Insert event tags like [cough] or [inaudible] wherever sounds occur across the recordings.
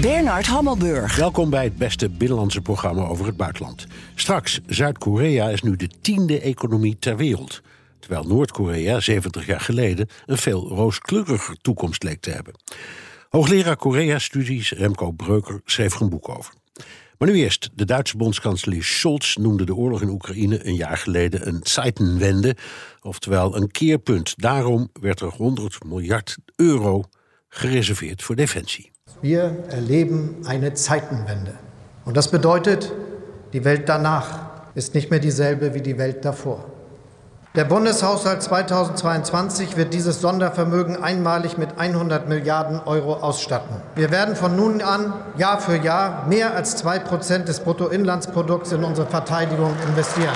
Bernard Hammelburg. Welkom bij het beste binnenlandse programma over het buitenland. Straks, Zuid-Korea is nu de tiende economie ter wereld. Terwijl Noord-Korea 70 jaar geleden een veel rooskleuriger toekomst leek te hebben. Hoogleraar Korea-studies Remco Breuker schreef er een boek over. Maar nu eerst. De Duitse bondskanselier Scholz noemde de oorlog in Oekraïne een jaar geleden een Zeitenwende, oftewel een keerpunt. Daarom werd er 100 miljard euro gereserveerd voor defensie. Wir erleben eine Zeitenwende. Und das bedeutet, die Welt danach ist nicht mehr dieselbe wie die Welt davor. Der Bundeshaushalt 2022 wird dieses Sondervermögen einmalig mit 100 Milliarden Euro ausstatten. Wir werden von nun an Jahr für Jahr mehr als 2% des Bruttoinlandsprodukts in unsere Verteidigung investieren.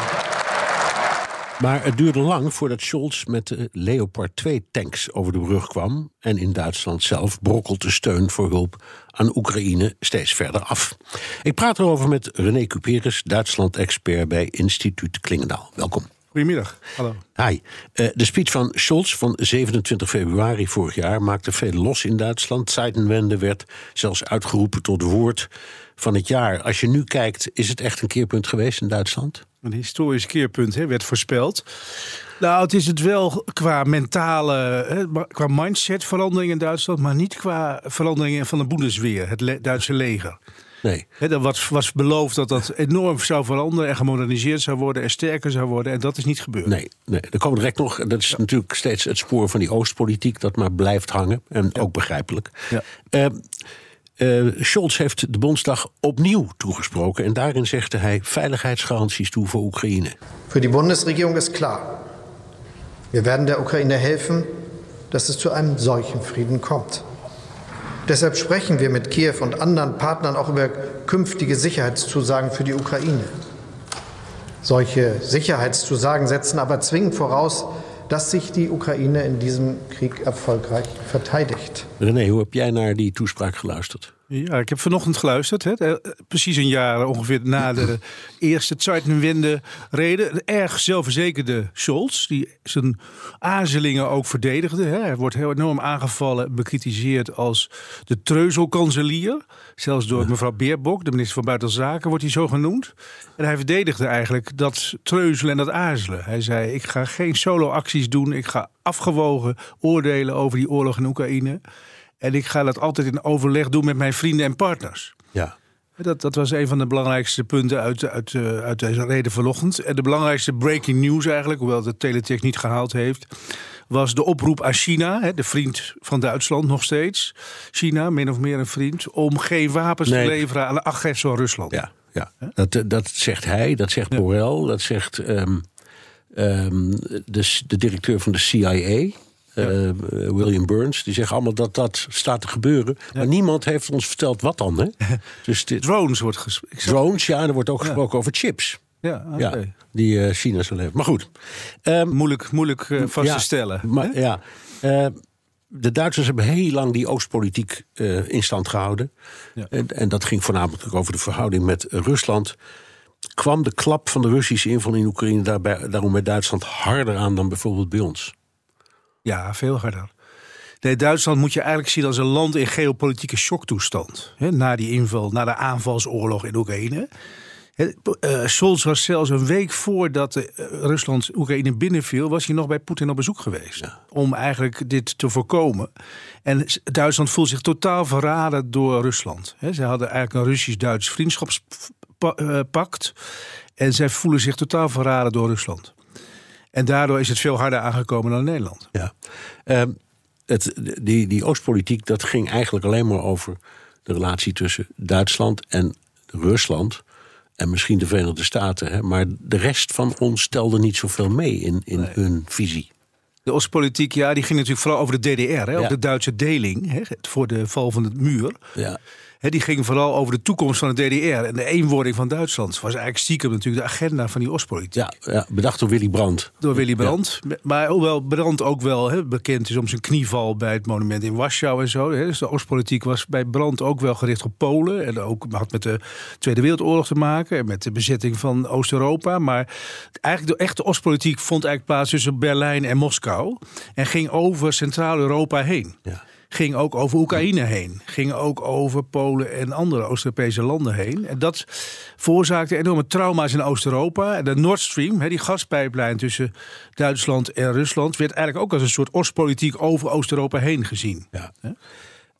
Maar het duurde lang voordat Scholz met de Leopard 2 tanks over de brug kwam. En in Duitsland zelf brokkelt de steun voor hulp aan Oekraïne steeds verder af. Ik praat erover met René Cuperus, Duitsland-expert bij Instituut Klingendaal. Welkom. Goedemiddag. Hallo. Hi. Uh, de speech van Scholz van 27 februari vorig jaar maakte veel los in Duitsland. Zeitenwende werd zelfs uitgeroepen tot woord van het jaar. Als je nu kijkt, is het echt een keerpunt geweest in Duitsland? Een historisch keerpunt hè, werd voorspeld. Nou, het is het wel qua mentale, hè, qua mindset verandering in Duitsland, maar niet qua veranderingen van de Bundeswehr, het le Duitse leger. Nee. He, er was, was beloofd dat dat enorm zou veranderen en gemoderniseerd zou worden en sterker zou worden. En dat is niet gebeurd. Nee, nee. er komen direct nog. Dat is natuurlijk steeds het spoor van die Oostpolitiek dat maar blijft hangen. En ook begrijpelijk. Ja. Uh, uh, Scholz heeft de Bondsdag opnieuw toegesproken. En daarin zegde hij veiligheidsgaranties toe voor Oekraïne. Voor die Bundesregierung is klaar. We werden der Oekraïne helfen, dass es zu einem solchen Frieden kommt. Deshalb sprechen wir mit Kiew und anderen Partnern auch über künftige Sicherheitszusagen für die Ukraine. Solche Sicherheitszusagen setzen aber zwingend voraus, dass sich die Oekraïne in diesem Krieg erfolgreich verteidigt. René, hoe heb jij naar die toespraak geluisterd? Ja, ik heb vanochtend geluisterd. Hè. Precies een jaar ongeveer na de [laughs] eerste Zeitenwende reden. Erg zelfverzekerde Scholz, die zijn aarzelingen ook verdedigde. Hè. Hij wordt heel enorm aangevallen en bekritiseerd als de treuzelkanselier. Zelfs door mevrouw Beerbok, de minister van Buitenlandse Zaken, wordt hij zo genoemd. En hij verdedigde eigenlijk dat treuzelen en dat aarzelen. Hij zei, ik ga geen solo-acties doen. Ik ga afgewogen oordelen over die oorlog in Oekraïne. En ik ga dat altijd in overleg doen met mijn vrienden en partners. Ja. Dat, dat was een van de belangrijkste punten uit, uit, uit deze reden vanochtend. En de belangrijkste breaking news eigenlijk, hoewel de Teletext niet gehaald heeft... was de oproep aan China, de vriend van Duitsland nog steeds. China, min of meer een vriend, om geen wapens Nee. te leveren aan de agressor Rusland. Ja, ja. Dat, dat zegt hij, dat zegt Borrell, dat zegt ehm, ehm, de, de directeur van de CIA. Eh, William Burns, die zeggen allemaal dat dat staat te gebeuren. Maar niemand heeft ons verteld wat dan. Hè? [laughs] Dus dit, Drones wordt gesproken. drones, ja, er wordt ook gesproken over chips. Ja, oké. Ja, die eh, China zal leveren. Maar goed. Ehm, Moeilijk, moeilijk eh, vast ja, te stellen. Maar, hè? ja, eh, de Duitsers hebben heel lang die Oostpolitiek eh, in stand gehouden. Ja. En, en dat ging voornamelijk over de verhouding met Rusland. Kwam de klap van de Russische inval in Oekraïne daarbij, daarom bij Duitsland harder aan dan bijvoorbeeld bij ons? Ja, veel harder. Nee, Duitsland moet je eigenlijk zien als een land in geopolitieke shocktoestand. Na die inval, na de aanvalsoorlog in Oekraïne. Hè, eh, Scholz was zelfs een week voordat eh, Rusland Oekraïne binnenviel... was hij nog bij Poetin op bezoek geweest. Om eigenlijk dit te voorkomen. En Duitsland voelt zich totaal verraden door Rusland. Ze hadden eigenlijk een Russisch-Duits vriendschapspact. En zij voelen zich totaal verraden door Rusland. En daardoor is het veel harder aangekomen dan in Nederland. Ja. Ehm, het, die, die Oostpolitiek, dat ging eigenlijk alleen maar over de relatie tussen Duitsland en Rusland. En misschien de Verenigde Staten. Hè? Maar de rest van ons stelde niet zoveel mee in, in hun visie. De Oostpolitiek, ja, die ging natuurlijk vooral over de DDR, hè, Ja. over de Duitse deling, hè, voor de val van het muur. Ja. Die ging vooral over de toekomst van de DDR en de eenwording van Duitsland. was eigenlijk stiekem natuurlijk de agenda van die Oostpolitiek. Ja, ja, bedacht door Willy Brandt. Door Willy Brandt. Maar hoewel Brandt ook wel bekend is om zijn knieval bij het monument in Warschau en zo. Dus de Oostpolitiek was bij Brandt ook wel gericht op Polen. En ook had met de Tweede Wereldoorlog te maken. En met de bezetting van Oost-Europa. Maar eigenlijk de echte Oostpolitiek vond eigenlijk plaats tussen Berlijn en Moskou. En ging over Centraal-Europa heen. Ja. Ging ook over Oekraïne heen. Ging ook over Polen en andere Oost-Europese landen heen. En dat veroorzaakte enorme trauma's in Oost-Europa. En de Nord Stream, hè, die gaspijplijn tussen Duitsland en Rusland, werd eigenlijk ook als een soort Oostpolitiek over Oost-Europa heen gezien. Ja.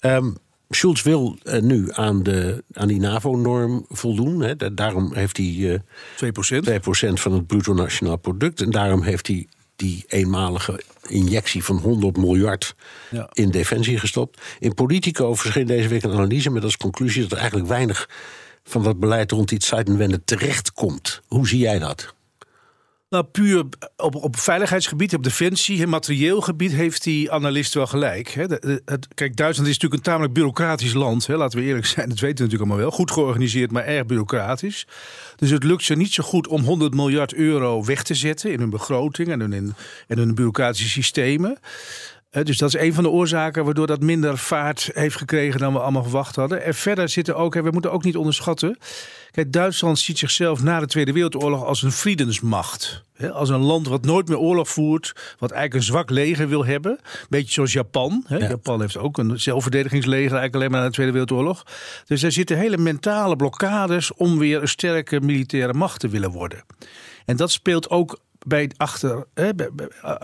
Ehm, Schulz wil eh, nu aan, de, aan die NAVO-norm voldoen. Hè. Da- Daarom heeft hij eh 2 procent. 2% van het bruto nationaal product. En daarom heeft hij die eenmalige injectie van 100 miljard Ja. in defensie gestopt. In Politico verscheen deze week een analyse met als conclusie dat er eigenlijk weinig van dat beleid rond die Zeitenwende terechtkomt. Hoe zie jij dat? Nou, puur op, op veiligheidsgebied, op defensie, en materieel gebied heeft die analist wel gelijk. Hè. Het, kijk, Duitsland is natuurlijk een tamelijk bureaucratisch land. Hè. Laten we eerlijk zijn, dat weten we natuurlijk allemaal wel. Goed georganiseerd, maar erg bureaucratisch. Dus het lukt ze niet zo goed om 100 miljard euro weg te zetten in hun begroting en hun, in, en hun bureaucratische systemen. Dus dat is een van de oorzaken waardoor dat minder vaart heeft gekregen dan we allemaal verwacht hadden. En verder zitten ook, hè, we moeten ook niet onderschatten. Kijk, Duitsland ziet zichzelf na de Tweede Wereldoorlog als een vriendensmacht. Hè, Als een land wat nooit meer oorlog voert, wat eigenlijk een zwak leger wil hebben. Beetje zoals Japan. Ja. Japan heeft ook een zelfverdedigingsleger eigenlijk alleen maar na de Tweede Wereldoorlog. Dus er zitten hele mentale blokkades om weer een sterke militaire macht te willen worden. En dat speelt ook bij, achter, hè,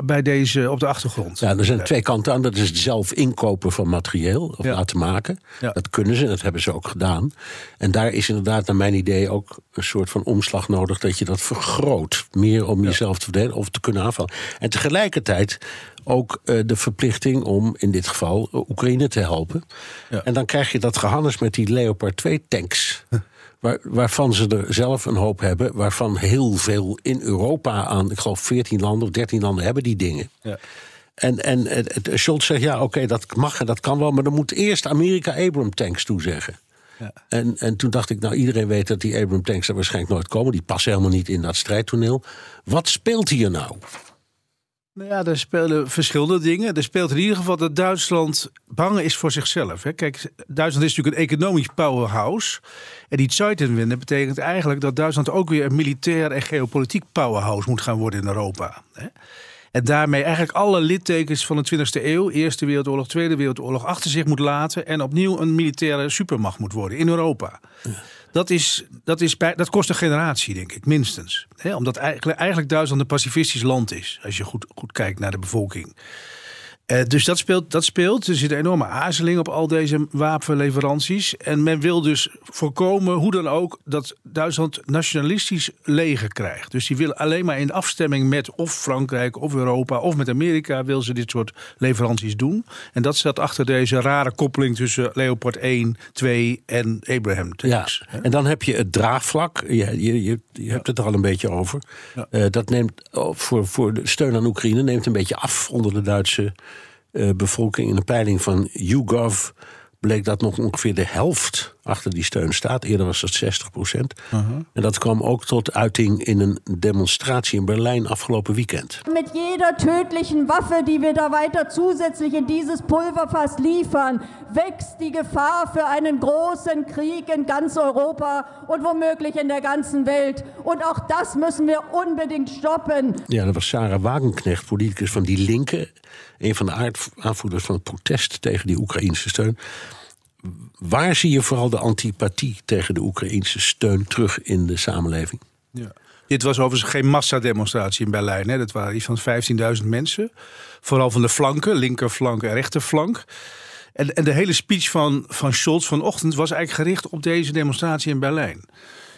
bij, deze op de achtergrond. Ja, er zijn twee kanten aan. Dat is het zelf inkopen van materieel of Ja. laten maken. Ja. Dat kunnen ze, dat hebben ze ook gedaan. En daar is inderdaad, naar mijn idee, ook een soort van omslag nodig dat je dat vergroot. Meer om jezelf te verdedigen of te kunnen aanvallen. En tegelijkertijd ook eh, de verplichting om in dit geval eh, Oekraïne te helpen. Ja. En dan krijg je dat gehannes met die Leopard 2 tanks. [laughs] Waar, waarvan ze er zelf een hoop hebben. Waarvan heel veel in Europa aan, ik geloof 14 landen of 13 landen hebben die dingen. Ja. En, en het, het- Scholz zegt, ja, oké, dat mag en dat kan wel... maar dan moet eerst Amerika Abram tanks toezeggen. Ja. En, en toen dacht ik, nou, iedereen weet dat die Abram tanks er waarschijnlijk nooit komen. Die passen helemaal niet in dat strijdtoneel. Wat speelt hier nou? Nou ja, er spelen verschillende dingen. Er speelt in ieder geval dat Duitsland bang is voor zichzelf. Hè. Kijk, Duitsland is natuurlijk een economisch powerhouse. En die Zeitenwende betekent eigenlijk dat Duitsland ook weer een militair en geopolitiek powerhouse moet gaan worden in Europa. Hè. En daarmee eigenlijk alle littekens van de 20e eeuw, Eerste Wereldoorlog, Tweede Wereldoorlog, achter zich moet laten. En opnieuw een militaire supermacht moet worden in Europa. Dat, is, dat, is dat kost een generatie, denk ik, minstens. Omdat eigenlijk, eigenlijk Duitsland een pacifistisch land is, als je goed, goed kijkt naar de bevolking. Eh, dus dat speelt, dat speelt. Er zit een enorme aarzeling op al deze wapenleveranties. En men wil dus voorkomen, hoe dan ook, dat Duitsland nationalistisch leger krijgt. Dus die willen alleen maar in afstemming met of Frankrijk of Europa of met Amerika wil ze dit soort leveranties doen. En dat staat achter deze rare koppeling tussen Leopard 1, 2 en Abraham Ja, tanks. en dan heb je het draagvlak. Je, je, je, je hebt het er al een beetje over. Ja. Eh, dat neemt oh, voor, voor de steun aan Oekraïne neemt een beetje af onder de Duitse bevolking. In een peiling van YouGov bleek dat nog ongeveer de helft achter die steun staat. Eerder was dat 60 procent. En dat kwam ook tot uiting in een demonstratie in Berlijn afgelopen weekend. Mit jeder tödlichen Waffe, die wir da weiter zusätzlich in dieses Pulverfass liefern, wächst die Gefahr für einen großen Krieg in ganz Europa und womöglich in der ganzen Welt. Und auch das müssen wir unbedingt stoppen. Ja, dat was Sarah Wagenknecht, politicus van Die Linke. Een van de aanvoerders van het protest tegen die Oekraïnse steun. Waar zie je vooral de antipathie tegen de Oekraïnse steun terug in de samenleving? Ja. Dit was overigens geen massademonstratie in Berlijn. Hè. Dat waren iets van 15.000 mensen. Vooral van de flanken, linkerflank en rechterflank. En, en de hele speech van, van Scholz vanochtend was eigenlijk gericht op deze demonstratie in Berlijn.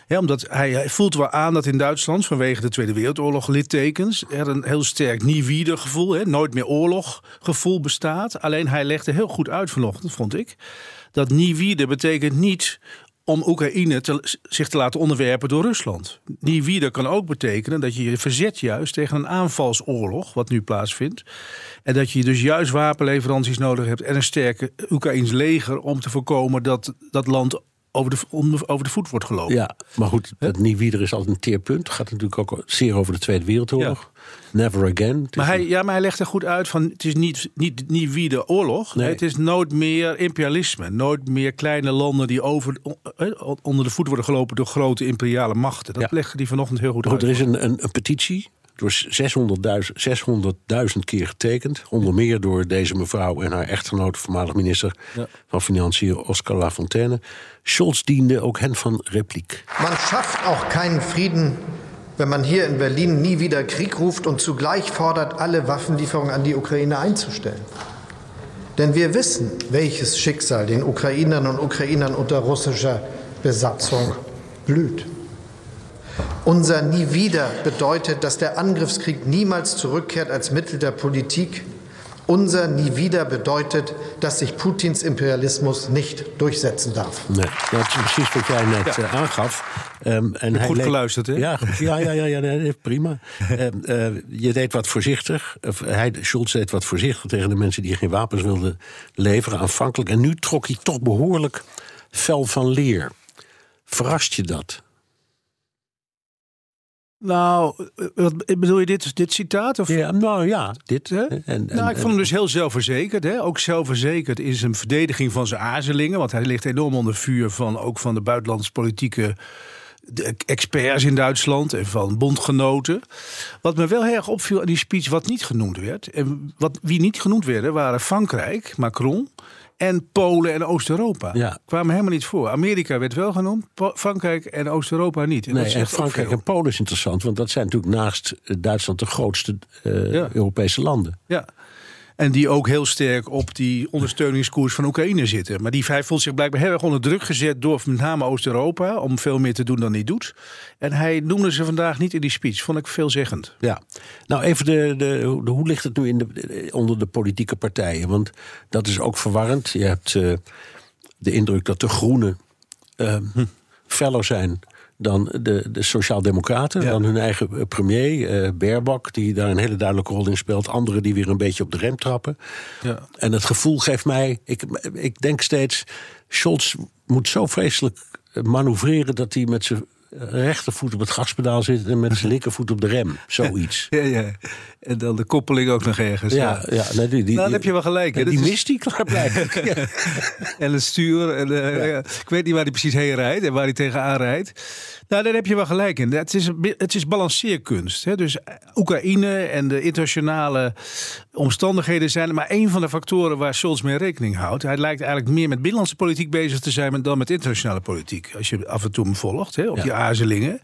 Omdat hij, hij voelt wel aan dat in Duitsland vanwege de Tweede Wereldoorlog littekens er een heel sterk nie gevoel, nooit meer oorlog gevoel bestaat. Alleen hij legde heel goed uit vanochtend, vond ik, dat nie betekent niet om Oekraïne zich te laten onderwerpen door Rusland. Die kan ook betekenen dat je je verzet juist tegen een aanvalsoorlog, wat nu plaatsvindt. En dat je dus juist wapenleveranties nodig hebt en een sterke Oekraïns leger om te voorkomen dat dat land over de, over de voet wordt gelopen. Ja, maar goed, het Niewieder is altijd een teerpunt. Gaat natuurlijk ook zeer over de Tweede Wereldoorlog. Never again. Maar hij, ja, maar hij legt er goed uit van het is niet, niet, niet wie de oorlog. Nee. Het is nooit meer imperialisme. Nooit meer kleine landen die over, onder de voet worden gelopen door grote imperiale machten. Dat Ja. legde hij vanochtend heel goed Goed, uit. er is een, een, een petitie door 600.000 600.000 keer getekend. Onder meer door deze mevrouw en haar echtgenoot, voormalig minister van Financiën Oscar Lafontaine. Scholz diende ook hen van repliek. Man schafft auch keinen Frieden, wenn man hier in Berlin nie wieder Krieg ruft und zugleich fordert, alle Waffenlieferungen an die Ukraine einzustellen. Denn wir wissen, welches Schicksal den Ukrainern und Ukrainern unter russischer Besatzung blüht. Unser Nie wieder bedeutet, dass der Angriffskrieg niemals zurückkehrt als Mittel der Politik. Unser Nie wieder bedeutet, dass sich Putins Imperialismus nicht durchsetzen darf. Nee, dat is precies wat jij net eh, aangaf. Ehm, en hij goed geluisterd, hè? Ja, ja, ja, ja, ja nee, prima. Ehm, eh, je deed wat voorzichtig. Of hij, Schulz deed wat voorzichtig tegen de mensen die geen wapens wilden leveren, aanvankelijk. En nu trok hij toch behoorlijk fel van leer. Verrast je dat? Nou, eh, wat, bedoel je dit, dit citaat? Of? Ja, nou ja, dit. Hè? En, en- nou, ik vond hem dus heel zelfverzekerd. Hè? Ook zelfverzekerd in zijn verdediging van zijn aarzelingen. Want hij ligt enorm onder vuur van ook van de buitenlandse politieke de experts in Duitsland en van bondgenoten. Wat me wel heel erg opviel aan die speech, wat niet genoemd werd. En wat, wie niet genoemd werden, waren Frankrijk, Macron. En Polen en Oost-Europa. Ja. Kwamen helemaal niet voor. Amerika werd wel genoemd, Frankrijk en Oost-Europa niet. En Nee, en Frankrijk en Polen is interessant, want dat zijn natuurlijk naast eh, Duitsland de grootste eh, Ja. Europese landen. Ja. En die ook heel sterk op die ondersteuningskoers van Oekraïne zitten. Maar die hij voelt zich blijkbaar heel erg onder druk gezet door met name Oost-Europa. Om veel meer te doen dan hij doet. En hij noemde ze vandaag niet in die speech. Vond ik veelzeggend. Ja, nou even de, de, de- hoe ligt het nu in de, onder de politieke partijen? Want dat is ook verwarrend. Je hebt eh, de indruk dat de Groenen feller zijn dan de, de Sociaaldemocraten, Ja. dan hun eigen eh, premier, eh Baerbock, die daar een hele duidelijke rol in speelt. Anderen die weer een beetje op de rem trappen. Ja. En het gevoel geeft mij, ik, ik denk steeds, Scholz moet zo vreselijk manoeuvreren dat hij met zijn rechtervoet op het gaspedaal zit en met zijn linkervoet op de rem. Zoiets. [laughs] Ja, ja. En dan de koppeling ook nog ergens. Ja, ja nee, die, die, Nou, dan heb je wel gelijk. hè. ja, die mist die klaarblijkelijk. [laughs] ja. En het stuur. En, eh, ja, Ik weet niet waar hij precies heen rijdt en waar hij tegenaan rijdt. Nou, daar heb je wel gelijk in. Het is, het is balanceerkunst. Hè? Dus Oekraïne en de internationale omstandigheden zijn maar één van de factoren waar Scholz mee rekening houdt. Hij lijkt eigenlijk meer met binnenlandse politiek bezig te zijn dan met internationale politiek. Als je af en toe hem volgt, hè, op Ja. die aarzelingen.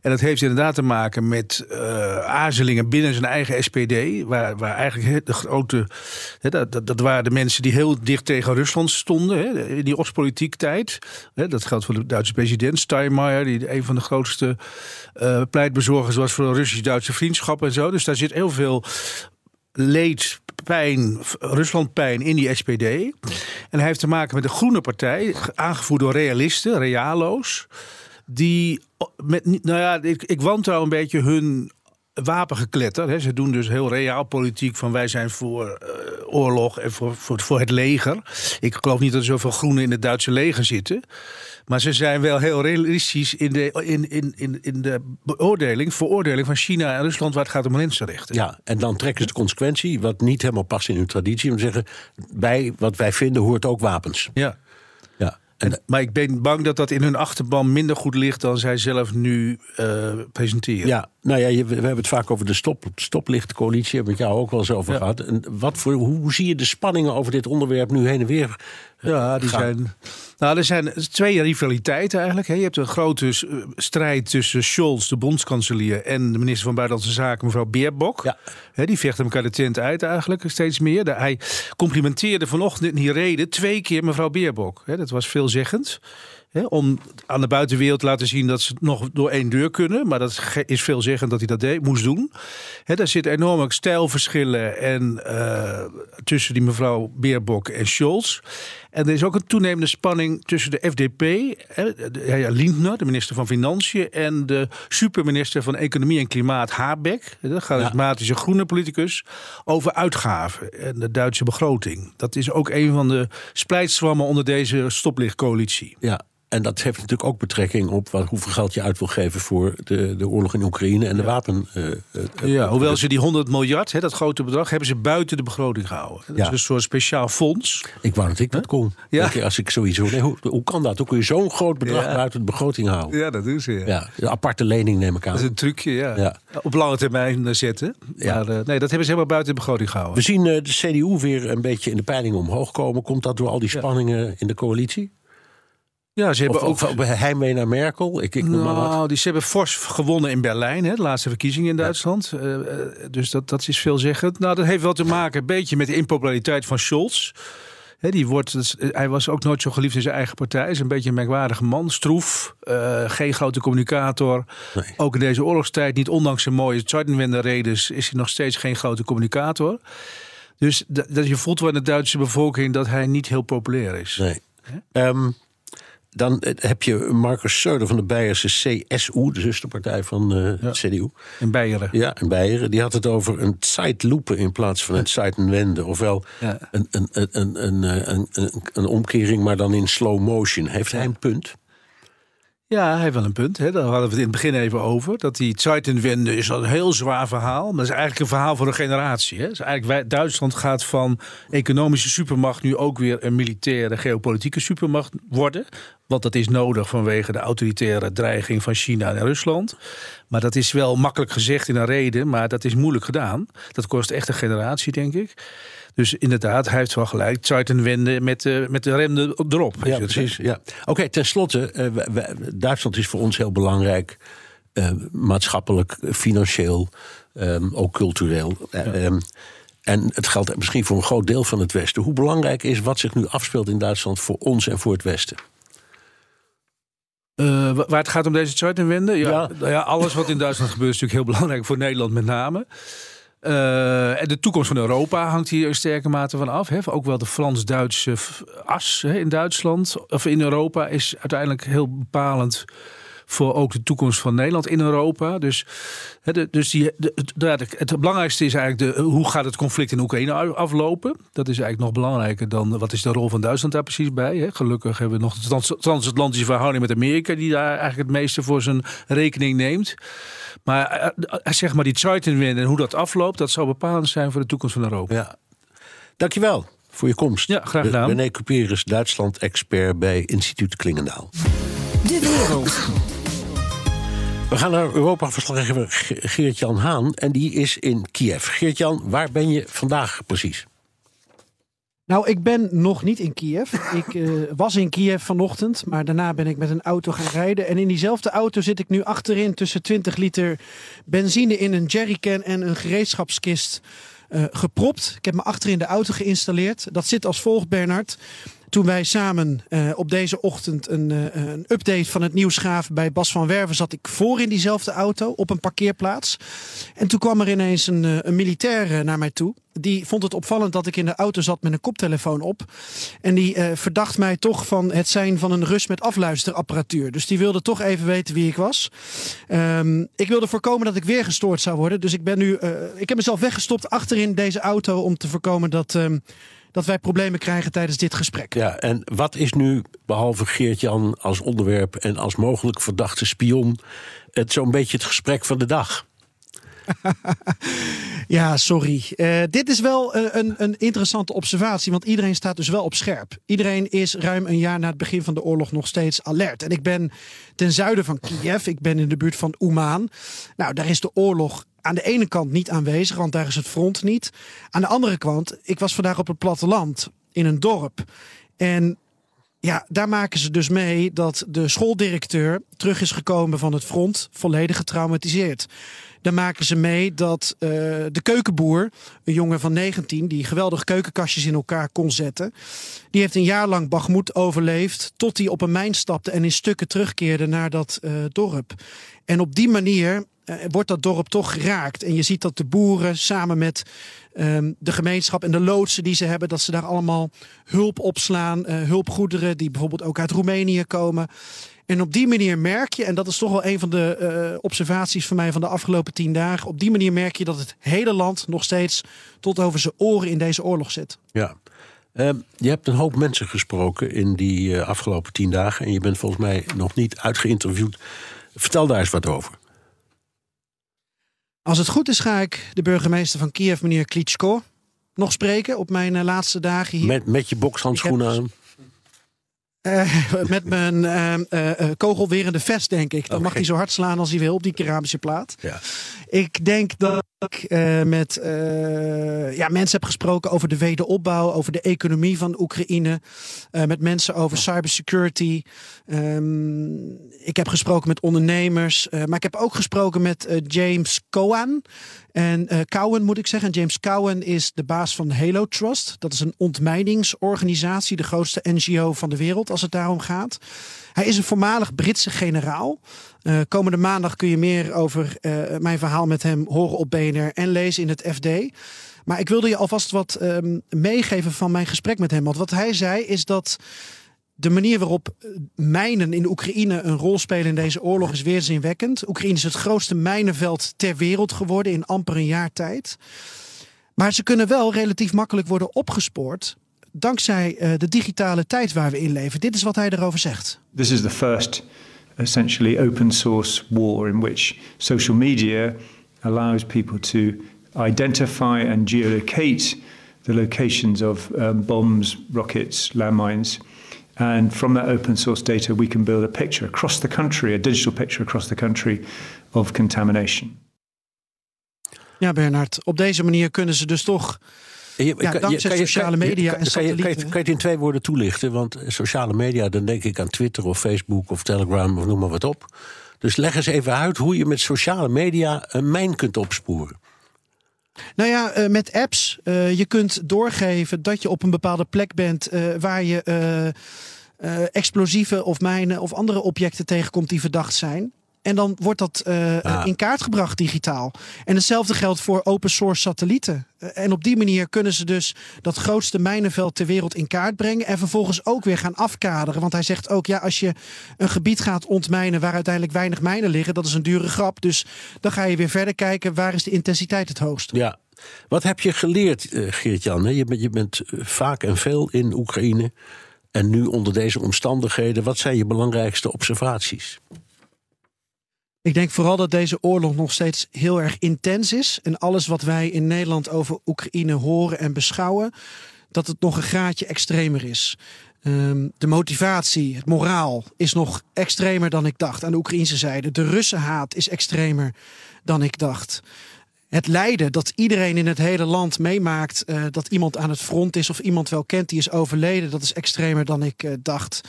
En dat heeft inderdaad te maken met eh, aarzelingen binnen zijn eigen SPD. Waar, waar eigenlijk de grote. Hè, dat, dat, dat waren de mensen die heel dicht tegen Rusland stonden. Hè, in die Oostpolitiek tijd. Hè, dat geldt voor de Duitse president Steinmeier. Die een van de grootste eh, pleitbezorgers was voor een Russisch-Duitse vriendschap en zo. Dus daar zit heel veel leed, pijn, Ruslandpijn in die SPD. En hij heeft te maken met de Groene Partij, aangevoerd door realisten, realo's. Die met, nou ja, ik, ik wantrouw een beetje hun wapengekletter. Hè. Ze doen dus heel realpolitiek van wij zijn voor eh, oorlog en voor, voor, voor het leger. Ik geloof niet dat er zoveel groenen in het Duitse leger zitten. Maar ze zijn wel heel realistisch in de, in, in, in, in de beoordeling, veroordeling van China en Rusland waar het gaat om mensenrechten. ja, en dan trekken ze de consequentie, wat niet helemaal past in hun traditie, om te zeggen, bij wat wij vinden hoort ook wapens. ja. Ja. En, maar ik ben bang dat dat in hun achterban minder goed ligt dan zij zelf nu eh, presenteren. ja, nou ja, je- we hebben het vaak over de stop, stoplichtcoalitie, hebben we het jou ook wel eens over Ja. gehad. En wat voor, hoe, zie je de spanningen over dit onderwerp nu heen en weer? Ja, die gaan? zijn. Nou, er zijn twee rivaliteiten eigenlijk. Je hebt een grote eh, strijd tussen Scholz, de bondskanselier, en de minister van Buitenlandse Zaken, mevrouw Beerbok. Ja. Die vechten elkaar de tent uit eigenlijk steeds meer. Hij complimenteerde vanochtend in die reden twee keer mevrouw Beerbok. Dat was veelzeggend. Om aan de buitenwereld te laten zien dat ze nog door één deur kunnen. Maar dat is veelzeggend dat hij dat deed, moest doen. Hè, daar zitten enorme stijlverschillen en, eh, tussen die mevrouw Beerbok en Scholz. En er is ook een toenemende spanning tussen de FDP, hè, de- ja, ja, Lindner, de minister van Financiën, en de superminister van Economie en Klimaat, Habeck, de charismatische groene politicus, over uitgaven en de Duitse begroting. Dat is ook een van de splijtswammen onder deze stoplichtcoalitie. Ja, en dat heeft natuurlijk ook betrekking op wat, hoeveel geld je uit wil geven voor de, de oorlog in Oekraïne en de wapen. eh, eh, Ja, hoewel ze die 100 miljard, hè, dat grote bedrag, hebben ze buiten de begroting gehouden. Dat Ja. is een soort speciaal fonds. Ik wou dat ik dat kon. Ja. Je, Als ik sowieso. Nee, hoe, hoe kan dat? Hoe kun je zo'n groot bedrag Ja. buiten de begroting houden? Ja, dat doen ze. Ja, een aparte lening neem ik aan. Dat is een trucje, ja. Op lange termijn eh, zetten. Ja. Maar eh, nee, dat hebben ze helemaal buiten de begroting gehouden. We zien eh, de CDU weer een beetje in de peilingen omhoog komen. Komt dat door al die spanningen in de coalitie? Ja, ze hebben Of, ook... of heimwee naar Merkel? Ik, ik noem maar wat. Nou, die, ze hebben fors gewonnen in Berlijn, hè, de laatste verkiezingen in Duitsland. Eh, eh, dus dat, dat is veelzeggend. Nou, dat heeft wel te maken een beetje met de impopulariteit van Scholz. Die wordt, is- hij was ook nooit zo geliefd in zijn eigen partij. Hij is een beetje een merkwaardige man. Stroef, eh, geen grote communicator. Nee. Ook in deze oorlogstijd, niet ondanks zijn mooie Zeitenwende-redes... is hij nog steeds geen grote communicator. Dus dat, je voelt wel in de Duitse bevolking dat hij niet heel populair is. Nee. Dan eh, heb je Marcus Söder van de Beierse CSU, de zusterpartij van eh Ja. CDU. In Beieren. Ja, in Beieren. Die had het over een Zeitlupe in plaats van een Zeitenwende. Ofwel Ja. een, een, een, een, eh, een, een, een omkering, maar dan in slow motion. Heeft hij een punt? Ja, hij heeft wel een punt. Hè. Daar hadden we het in het begin even over. Dat die Zeitenwende is een heel zwaar verhaal. Maar dat is eigenlijk een verhaal voor een generatie. Hè. Dus eigenlijk Duitsland gaat van economische supermacht nu ook weer een militaire geopolitieke supermacht worden. Want dat is nodig vanwege de autoritaire dreiging van China en Rusland. Maar dat is wel makkelijk gezegd in een reden, maar dat is moeilijk gedaan. Dat kost echt een generatie, denk ik. Dus inderdaad, hij heeft wel gelijk. Zeitenwende met, de met de rem erop. Ja, precies. Ja. Oké, tenslotte, eh, Duitsland is voor ons heel belangrijk. eh, maatschappelijk, financieel, ehm, ook cultureel. Eh, ehm, en het geldt misschien voor een groot deel van het Westen. Hoe belangrijk is wat zich nu afspeelt in Duitsland voor ons en voor het Westen? Wa- waar het gaat om deze Zeitenwende? Ja, Ja. nou ja, alles wat in Duitsland gebeurt is natuurlijk heel belangrijk voor Nederland met name. Eh, en de toekomst van Europa hangt hier in sterke mate van af. Hè. Ook wel de Frans-Duitse as hè, in Duitsland of in Europa is uiteindelijk heel bepalend voor ook de toekomst van Nederland in Europa. Dus, hè, de, dus die, de, het, ja, de- het belangrijkste is eigenlijk de, hoe gaat het conflict in Oekraïne aflopen. Dat is eigenlijk nog belangrijker dan wat is de rol van Duitsland daar precies bij. Hè. Gelukkig hebben we nog de trans- transatlantische verhouding met Amerika die daar eigenlijk het meeste voor zijn rekening neemt. Maar eh, eh, zeg maar die Zeitenwende en hoe dat afloopt, dat zal bepalend zijn voor de toekomst van Europa. Ja. Dankjewel voor je komst. Ja, graag gedaan. René Cuperus, Duitsland-expert bij Instituut Klingendaal. De wereld. We gaan naar Europa-verslaggever Ge- Geert-Jan Haan. En die is in Kiev. Geert-Jan, waar ben je vandaag precies? Nou, ik ben nog niet in Kiev. Ik eh, was in Kiev vanochtend, maar daarna ben ik met een auto gaan rijden. En in diezelfde auto zit ik nu achterin tussen 20 liter benzine in een jerrycan en een gereedschapskist eh, gepropt. Ik heb me achterin de auto geïnstalleerd. Dat zit als volgt, Bernard. Toen wij samen eh, op deze ochtend een, eh, een update van het nieuws gaven bij Bas van Werven, zat ik voor in diezelfde auto op een parkeerplaats. En toen kwam er ineens een, eh, een militair naar mij toe. Die vond het opvallend dat ik in de auto zat met een koptelefoon op. En die verdacht mij toch van het zijn van een Rus met afluisterapparatuur. Dus die wilde toch even weten wie ik was. Ehm, ik wilde voorkomen dat ik weer gestoord zou worden. Dus ik ben nu. ik heb mezelf weggestopt achterin deze auto om te voorkomen dat. ehm, dat wij problemen krijgen tijdens dit gesprek. Ja, en wat is nu, behalve Geert-Jan als onderwerp en als mogelijk verdachte spion, het zo'n beetje het gesprek van de dag? [laughs] Ja, sorry. Eh, dit is wel een, een, een interessante observatie, want iedereen staat dus wel op scherp. Iedereen is ruim een jaar na het begin van de oorlog nog steeds alert. En ik ben ten zuiden van Kiev, ik ben in de buurt van Ouman. Nou, daar is de oorlog aan de ene kant niet aanwezig, want daar is het front niet. Aan de andere kant, ik was vandaag op het platteland in een dorp. En ja, daar maken ze dus mee dat de schooldirecteur terug is gekomen van het front, volledig getraumatiseerd. Dan maken ze mee dat uh, de keukenboer, een jongen van 19, die geweldig keukenkastjes in elkaar kon zetten, die heeft een jaar lang Bagmoed overleefd, tot hij op een mijn stapte en in stukken terugkeerde naar dat uh, dorp. En op die manier uh, wordt dat dorp toch geraakt. En je ziet dat de boeren samen met um, de gemeenschap en de loodsen die ze hebben, dat ze daar allemaal hulp opslaan. Uh, hulpgoederen die bijvoorbeeld ook uit Roemenië komen. En op die manier merk je, en dat is toch wel een van de uh, observaties van mij van de afgelopen tien dagen. Op die manier merk je dat het hele land nog steeds tot over zijn oren in deze oorlog zit. Ja. Uh, je hebt een hoop mensen gesproken in die afgelopen tien dagen. En je bent volgens mij nog niet uitgeïnterviewd. Vertel daar eens wat over. Als het goed is, ga ik de burgemeester van Kiev, meneer Klitschko, nog spreken op mijn uh, laatste dagen hier. Met, met je bokshandschoenen aan? Uh, [laughs] met mijn uh, uh, kogelwerende vest, denk ik. Dan okay. mag hij zo hard slaan als hij wil op die keramische plaat. Ja. Ik denk dat ik met ja, mensen heb gesproken over de wederopbouw, over de economie van Oekraïne. met mensen over cybersecurity. Um, ik heb gesproken met ondernemers. maar ik heb ook gesproken met James Cohen. En uh, Cowen moet ik zeggen. James Cowen is de baas van Halo Trust. Dat is een ontmijningsorganisatie, de grootste NGO van de wereld als het daarom gaat. Hij is een voormalig Britse generaal. Uh, komende maandag kun je meer over uh, mijn verhaal met hem horen op BNR en lezen in het FD. Maar ik wilde je alvast wat um, meegeven van mijn gesprek met hem. Want wat hij zei is dat de manier waarop mijnen in Oekraïne een rol spelen in deze oorlog is weerzinwekkend. Oekraïne is het grootste mijnenveld ter wereld geworden in amper een jaar tijd. Maar ze kunnen wel relatief makkelijk worden opgespoord dankzij uh, de digitale tijd waar we in leven. Dit is wat hij erover zegt. This is the first essentially open source war in which social media allows people to identify and geolocate the locations of um, bombs, rockets, landmines. And from that open source data, we can build a picture across the country, a digital picture across the country of contamination. Ja, Bernard, op deze manier kunnen ze dus toch. Je, ja, kan, je, sociale media kan, en satellieten. Kan je, kan, je, het in twee woorden toelichten? Want sociale media, dan denk ik aan Twitter of Facebook of Telegram of noem maar wat op. Dus leg eens even uit hoe je met sociale media een mijn kunt opsporen. Nou ja, met apps. Uh, je kunt doorgeven dat je op een bepaalde plek bent uh, waar je explosieven of mijnen of andere objecten tegenkomt die verdacht zijn. En dan wordt dat uh, ah. in kaart gebracht digitaal. En hetzelfde geldt voor open source satellieten. En op die manier kunnen ze dus dat grootste mijnenveld ter wereld in kaart brengen. En vervolgens ook weer gaan afkaderen. Want hij zegt ook, ja, als je een gebied gaat ontmijnen waar uiteindelijk weinig mijnen liggen, dat is een dure grap. Dus dan ga je weer verder kijken, waar is de intensiteit het hoogst? Ja. Wat heb je geleerd, Geert-Jan? Je bent, je bent vaak en veel in Oekraïne. En nu onder deze omstandigheden, wat zijn je belangrijkste observaties? Ik denk vooral dat deze oorlog nog steeds heel erg intens is. En alles wat wij in Nederland over Oekraïne horen en beschouwen, dat het nog een graadje extremer is. Um, de motivatie, het moraal is nog extremer dan ik dacht aan de Oekraïnse zijde. De Russenhaat is extremer dan ik dacht. Het lijden dat iedereen in het hele land meemaakt uh, dat iemand aan het front is of iemand wel kent die is overleden, dat is extremer dan ik uh, dacht.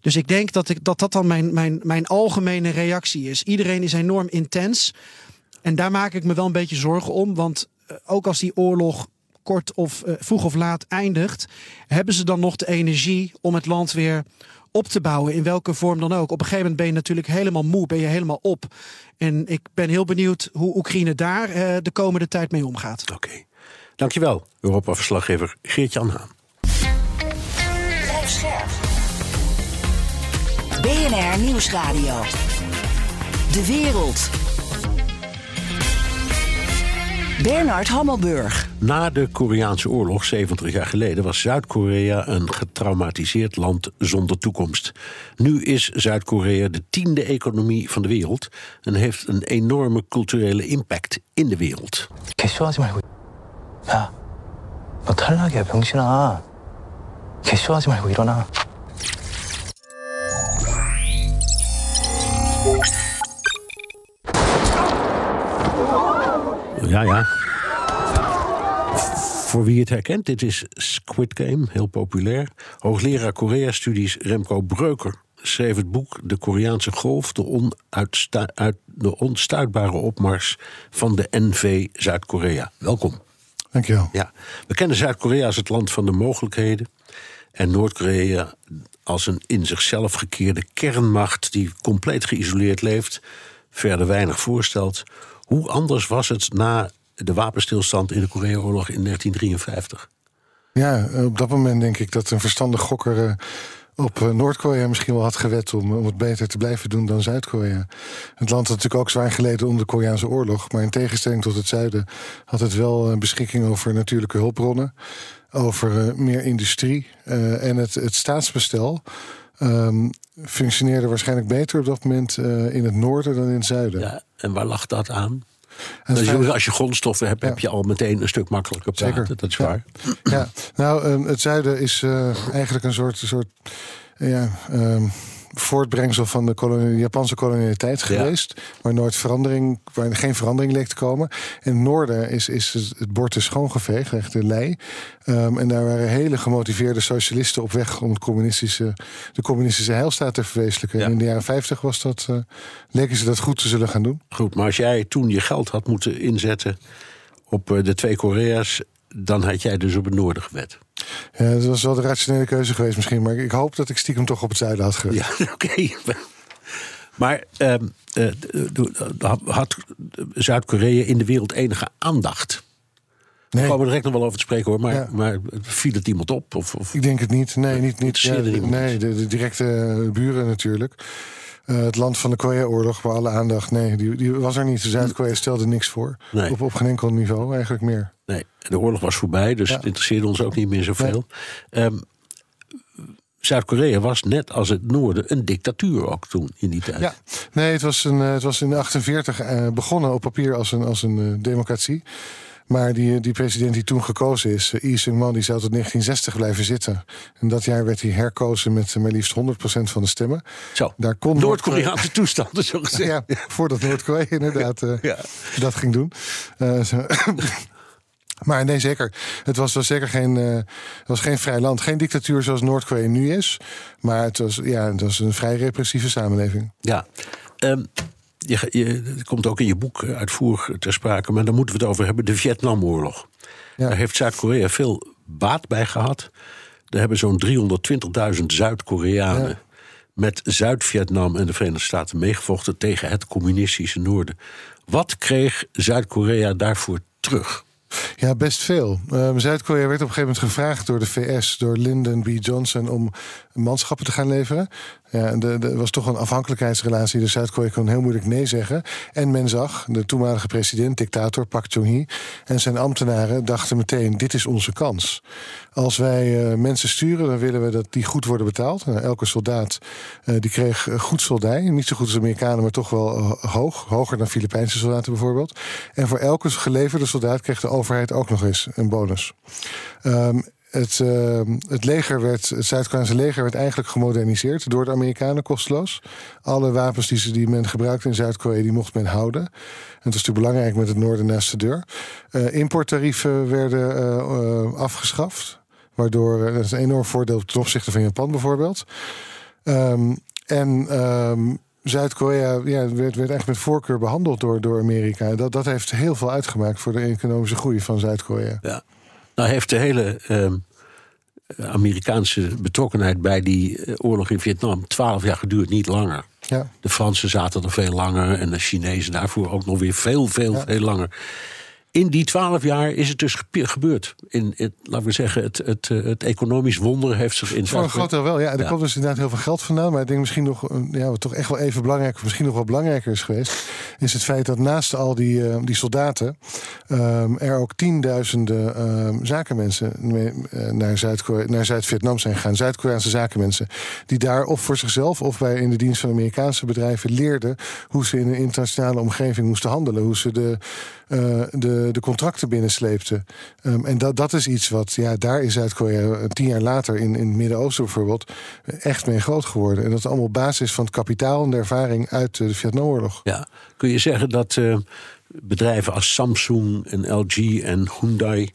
Dus ik denk dat ik, dat, dat dan mijn, mijn, mijn algemene reactie is. Iedereen is enorm intens. En daar maak ik me wel een beetje zorgen om. Want uh, ook als die oorlog kort of uh, vroeg of laat eindigt, hebben ze dan nog de energie om het land weer op te bouwen, in welke vorm dan ook. Op een gegeven moment ben je natuurlijk helemaal moe, ben je helemaal op. En ik ben heel benieuwd hoe Oekraïne daar uh, de komende tijd mee omgaat. Oké, dankjewel, Europa-verslaggever Geert-Jan Haan. BNR Nieuwsradio. De wereld. Bernard Hammelburg. Na de Koreaanse oorlog, 70 jaar geleden, was Zuid-Korea een getraumatiseerd land zonder toekomst. Nu is Zuid-Korea de tiende economie van de wereld en heeft een enorme culturele impact in de wereld. 개쇼하지 말고. 야, 너 탈락이야, 병신아. 개쇼하지 말고 일어나. Ja, ja. Voor wie het herkent, dit is Squid Game, heel populair. Hoogleraar Korea-studies Remco Breuker schreef het boek De Koreaanse Golf, de, uit, de onstuitbare opmars van de NV Zuid-Korea. Welkom. Dankjewel. Ja, we kennen Zuid-Korea als het land van de mogelijkheden. En Noord-Korea als een in zichzelf gekeerde kernmacht die compleet geïsoleerd leeft, verder weinig voorstelt. Hoe anders was het na de wapenstilstand in de Korea-oorlog in 1953? Ja, op dat moment denk ik dat een verstandig gokker eh, op eh, Noord-Korea misschien wel had gewet om, om het beter te blijven doen dan Zuid-Korea. Het land had natuurlijk ook zwaar geleden onder de Koreaanse oorlog, maar in tegenstelling tot het zuiden had het wel eh, beschikking over natuurlijke hulpbronnen, over meer industrie en het, het staatsbestel. Ehm, functioneerde waarschijnlijk beter op dat moment eh, in het noorden dan in het zuiden. Ja, en waar lag dat aan? Is- feit- als je grondstoffen hebt, heb je al meteen een stuk makkelijker praten. Zeker. Dat is Ja. waar. Ja, nou, ehm, het zuiden is eh, eigenlijk een soort, soort ja, ehm, voortbrengsel van de Japanse kolonialiteit geweest. Waar nooit verandering, waar geen verandering leek te komen. In het noorden is, is het het bord is schoongeveegd, echt de lei. Ehm, en daar waren hele gemotiveerde socialisten op weg om het communistische, de communistische heilstaat te verwezenlijken. En in de jaren 50 was dat, eh, leken ze dat goed te zullen gaan doen. Goed, maar als jij toen je geld had moeten inzetten op eh, de twee Korea's, dan had jij dus op het noorden gewet. Ja, dat was wel de rationele keuze geweest misschien. Maar ik hoop dat ik stiekem toch op het zuiden had gewet. Ja, [laughs] oké. Maar ehm, eh, had Zuid-Korea in de wereld enige aandacht? Nee. We komen er direct nog wel over te spreken hoor, maar, Ja. maar viel het iemand op? Of, of? Ik denk het niet. Nee, niet. niet ja, nee de, de directe buren natuurlijk. Eh, het land van de Korea-oorlog, waar alle aandacht. Nee, die, die was er niet. Zuid-Korea stelde niks voor. Nee. Op, op geen enkel niveau eigenlijk meer. Nee, de oorlog was voorbij, dus Ja. het interesseerde ons ook niet meer zoveel. Ehm, Zuid-Korea was net als het noorden een dictatuur ook toen in die tijd. Ja, nee, het was, een, eh, het was in 1948 eh, begonnen op papier als een, als een eh, democratie. Maar die, die president die toen gekozen is, uh, Lee Seung-man, die zou tot 1960 blijven zitten. En dat jaar werd hij herkozen met maar liefst 100% van de stemmen. Zo, Daar kon Noord-Koreaanse toestanden zo gezegd. Ja, voordat Noord-Korea inderdaad [laughs] Ja. dat ging doen. Zo- [laughs] maar nee, zeker. Het was, was zeker geen, eh, was geen vrij land. Geen dictatuur zoals Noord-Korea nu is. Maar het was, ja, het was een vrij repressieve samenleving. Ja. Ehm, je, je, het komt ook in je boek uitvoerig ter sprake, maar daar moeten we het over hebben: de Vietnamoorlog. Ja. Daar heeft Zuid-Korea veel baat bij gehad. Er hebben zo'n 320.000 Zuid-Koreanen Ja. met Zuid-Vietnam en de Verenigde Staten meegevochten tegen het communistische Noorden. Wat kreeg Zuid-Korea daarvoor terug? Ja, best veel. Ehm, Zuid-Korea werd op een gegeven moment gevraagd door de VS, door Lyndon B. Johnson, om manschappen te gaan leveren. Ja, de- de- er was toch een afhankelijkheidsrelatie, dus Zuid-Korea kon heel moeilijk nee zeggen. En men zag, de toenmalige president, dictator Park Chung-hee, en zijn ambtenaren dachten meteen: dit is onze kans. Als wij eh, mensen sturen, dan willen we dat die goed worden betaald. Nou, elke soldaat eh, die kreeg goed soldij. Niet zo goed als de Amerikanen, maar toch wel eh, hoog. Hoger dan Filipijnse soldaten bijvoorbeeld. En voor elke geleverde soldaat kreeg de overheid ook nog eens een bonus. Ehm, het, ehm, het leger werd, het Zuid-Koreaanse leger werd eigenlijk gemoderniseerd door de Amerikanen kosteloos. Alle wapens die, ze, die men gebruikte in Zuid-Korea, die mocht men houden. En het was natuurlijk belangrijk met het noorden naast de deur. Eh, importtarieven werden eh, eh, afgeschaft. Waardoor, eh, dat is een enorm voordeel ten opzichte van Japan bijvoorbeeld. Ehm, en ehm, Zuid-Korea ja, werd, werd eigenlijk met voorkeur behandeld door, door Amerika. Dat, dat heeft heel veel uitgemaakt voor de economische groei van Zuid-Korea. Ja. Nou heeft de hele ehm, Amerikaanse betrokkenheid bij die eh, oorlog in Vietnam twaalf jaar geduurd, niet langer. Ja. De Fransen zaten er veel langer en de Chinezen daarvoor ook nog weer veel, veel, Ja. veel langer. In die twaalf jaar is het dus gebeurd. In, het, laten we zeggen, het, het, eh, het economisch wonder heeft zich in Voor een groot deel wel, ja. Er Ja. komt dus inderdaad heel veel geld vandaan. Maar ik denk misschien nog, eh, ja, wat toch echt wel even belangrijk, misschien nog wel belangrijker is geweest, is het feit dat naast al die, eh, die soldaten ehm, er ook tienduizenden ehm, zakenmensen mee, naar, Zuid naar Zuid-Vietnam zijn gegaan. Zuid-Koreaanse zakenmensen. Die daar of voor zichzelf of bij in de dienst van Amerikaanse bedrijven leerden hoe ze in een internationale omgeving moesten handelen. Hoe ze de, de, de contracten binnensleepten. Ehm, en dat, dat is iets wat, ja, daar is Zuid-Korea eh, tien jaar later in, in het Midden-Oosten bijvoorbeeld echt mee groot geworden. En dat is allemaal basis van het kapitaal en de ervaring uit eh, de Vietnamoorlog. Ja. Kun je zeggen dat eh, bedrijven als Samsung en LG en Hyundai...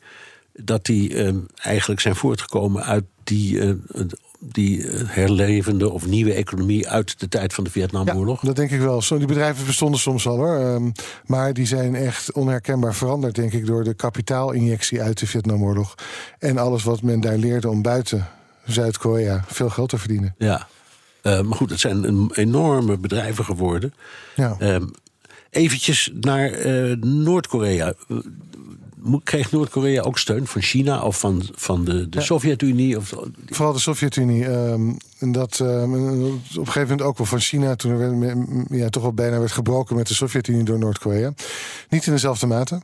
dat die eh, eigenlijk zijn voortgekomen uit die, eh, die eh, herlevende of nieuwe economie uit de tijd van de Vietnamoorlog? Dat denk ik wel. Die bedrijven bestonden soms al hoor. Ehm, maar die zijn echt onherkenbaar veranderd, denk ik, door de kapitaalinjectie uit de Vietnamoorlog. En alles wat men daar leerde om buiten Zuid-Korea veel geld te verdienen. Ja. Eh, maar goed, het zijn een enorme bedrijven geworden. Ja. Ehm, eventjes naar eh, Noord-Korea. Kreeg Noord-Korea ook steun van China of van, van de, de Ja. Sovjet-Unie? Of, Vooral de Sovjet-Unie. ehm, en dat ehm, op een gegeven moment ook wel van China. Toen er werd, ja, toch wel bijna werd gebroken met de Sovjet-Unie door Noord-Korea. Niet in dezelfde mate.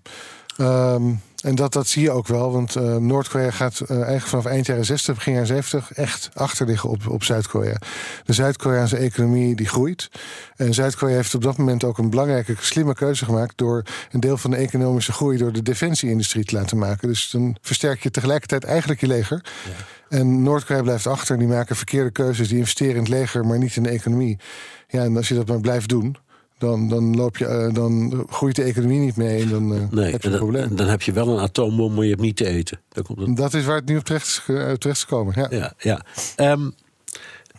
Ehm, en dat, dat zie je ook wel. Want ehm, Noord-Korea gaat eh, eigenlijk vanaf eind jaren 60, begin jaren 70 echt achterliggen op, op Zuid-Korea. De Zuid-Koreaanse economie die groeit. En Zuid-Korea heeft op dat moment ook een belangrijke, slimme keuze gemaakt. door een deel van de economische groei door de defensie-industrie te laten maken. Dus dan versterk je tegelijkertijd eigenlijk je leger. En Noord-Korea blijft achter. Die maken verkeerde keuzes. Die investeren in het leger, maar niet in de economie. Ja, en als je dat maar blijft doen. Dan, dan, loop je, eh, dan groeit de economie niet mee en dan eh, nee, heb je en een dan, probleem. dan heb je wel een atoombom, maar je hebt niet te eten. Daar komt het Dat is waar het nu op terecht is, eh, terecht is gekomen. Ja. Ja, ja. Ehm,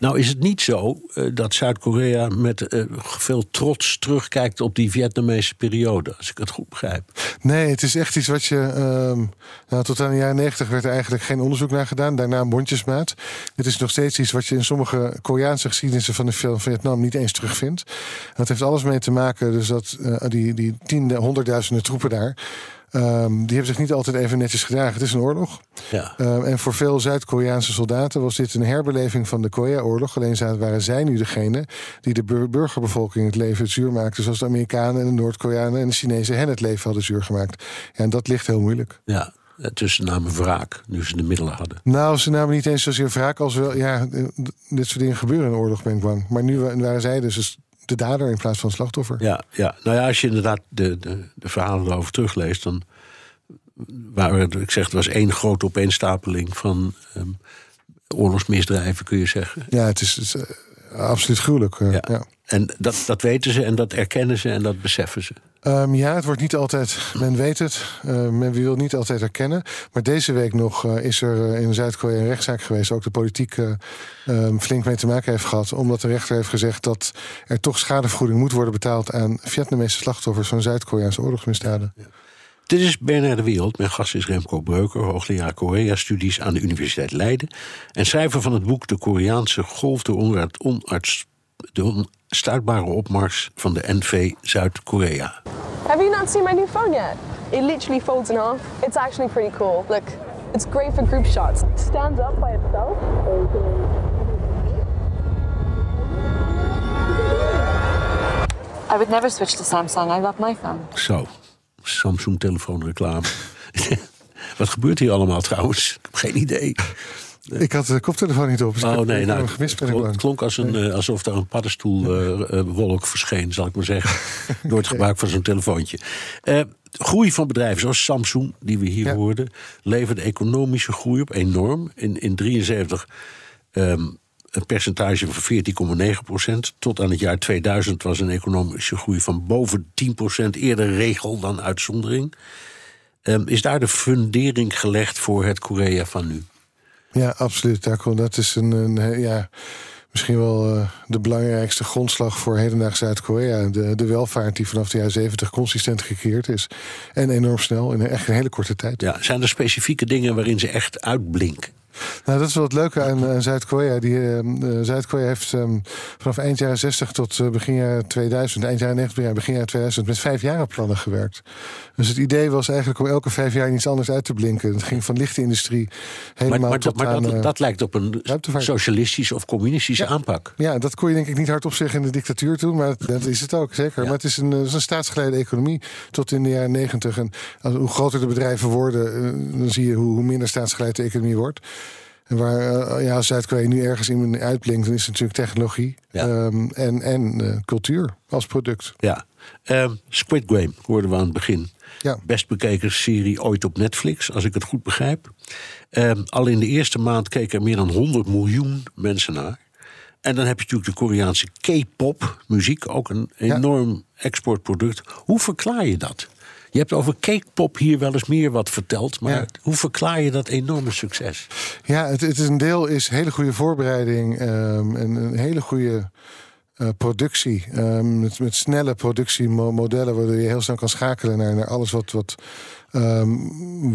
nou is het niet zo eh, dat Zuid-Korea met eh, veel trots terugkijkt op die Vietnamese periode, als ik het goed begrijp. Nee, het is echt iets wat je. ehm, nou, tot aan de jaren negentig werd er eigenlijk geen onderzoek naar gedaan. Daarna mondjesmaat. Het is nog steeds iets wat je in sommige Koreaanse geschiedenissen van de film Vietnam niet eens terugvindt. Dat heeft alles mee te maken, dus dat eh, die, die tiende, honderdduizenden troepen daar. Ehm, die hebben zich niet altijd even netjes gedragen. Het is een oorlog. Ja. Ehm, en voor veel Zuid-Koreaanse soldaten was dit een herbeleving van de Korea-oorlog. Alleen waren zij nu degene die de bur- burgerbevolking het leven zuur maakten. Zoals de Amerikanen en de Noord-Koreanen en de Chinezen hen het leven hadden zuur gemaakt. Ja, en dat ligt heel moeilijk. Ja, eh, tussen namen wraak, nu ze de middelen hadden. Nou, ze namen niet eens zozeer wraak als wel. Ja, dit soort dingen gebeuren in oorlog, ben ik bang. Maar nu wa- waren zij dus de dader in plaats van slachtoffer. Ja, ja. nou ja, als je inderdaad de, de, de verhalen erover terugleest, dan er, ik zeg, het was één grote opeenstapeling van ehm, oorlogsmisdrijven, kun je zeggen. Ja, het is, het is, eh, absoluut gruwelijk. eh, Ja. ja. En dat, dat weten ze en dat erkennen ze en dat beseffen ze. Ehm, ja, het wordt niet altijd, men weet het, eh, men wil niet altijd erkennen. Maar deze week nog eh, is er eh, in Zuid-Korea een rechtszaak geweest, ook de politiek ehm, flink mee te maken heeft gehad. Omdat de rechter heeft gezegd dat er toch schadevergoeding moet worden betaald aan Vietnamese slachtoffers van Zuid-Koreaanse oorlogsmisdaden. Dit is BNR De Wereld. Mijn gast is Remco Breuker, hoogleraar Korea-studies aan de Universiteit Leiden. En schrijver van het boek De Koreaanse Golf, onarts, onarts, de onstuitbare opmars van de NV Zuid-Korea. Have you not seen my new phone yet? It literally folds in half. It's actually pretty cool. Look, it's great for group shots. It stands up by itself. I would never switch to Samsung. I love my phone. Zo, Samsung telefoonreclame. [laughs] Wat gebeurt hier allemaal trouwens? Ik heb geen idee. Ik had de koptelefoon niet op. Dus Oh nee, nou, het klonk, als een, eh, alsof er een paddenstoelwolk verscheen, zal ik maar zeggen. [laughs] door het gebruik van zo'n telefoontje. Eh, groei van bedrijven zoals Samsung, die we hier hoorden, levert economische groei op enorm. In, in 73 ehm, een percentage van 14,9 procent. Tot aan het jaar 2000 was een economische groei van boven 10 procent. Eerder regel dan uitzondering. Ehm, is daar de fundering gelegd voor het Korea van nu? Ja, absoluut. Dat is een, een ja, misschien wel eh, de belangrijkste grondslag voor hedendaags Zuid-Korea. De, de welvaart die vanaf de jaren 70 consistent gecreëerd is. En enorm snel, in echt een hele korte tijd. Ja, zijn er specifieke dingen waarin ze echt uitblinken? Nou, dat is wel het leuke aan, aan Zuid-Korea. Die, eh, eh, Zuid-Korea heeft ehm, vanaf eind jaren 60 tot eh, begin jaren 2000, eind jaren 90, begin- jaren 2000, met vijf jarenplannen gewerkt. Dus het idee was eigenlijk om elke vijf jaar iets anders uit te blinken. Het ging van lichte industrie helemaal Maar, maar, tot dat, maar aan, dat, eh, dat lijkt op een socialistische of communistische aanpak. Ja, dat kon je denk ik niet hardop zeggen in de dictatuur toen, maar dat is het ook, zeker. Maar het is een, eh, staatsgeleide economie tot in de jaren negentig. En als- hoe groter de bedrijven worden, eh, dan zie je hoe, hoe minder staatsgeleid de economie wordt. En waar eh, ja, Zuid-Korea nu ergens in uitblinkt, dan is het natuurlijk technologie ehm, en, en eh, cultuur als product. Ja. Ehm, Squid Game hoorden we aan het begin. Ja. Best bekeken serie ooit op Netflix, als ik het goed begrijp. Ehm, al in de eerste maand keken er meer dan 100 miljoen mensen naar. En dan heb je natuurlijk de Koreaanse K-pop muziek, ook een enorm exportproduct. Hoe verklaar je dat? Je hebt over Cakepop hier wel eens meer wat verteld. Maar hoe verklaar je dat enorme succes? Ja, het, het is een deel is hele goede voorbereiding ehm, en een hele goede eh, productie. ehm, met, met snelle productiemodellen, waardoor je heel snel kan schakelen naar, naar alles wat. wat ehm,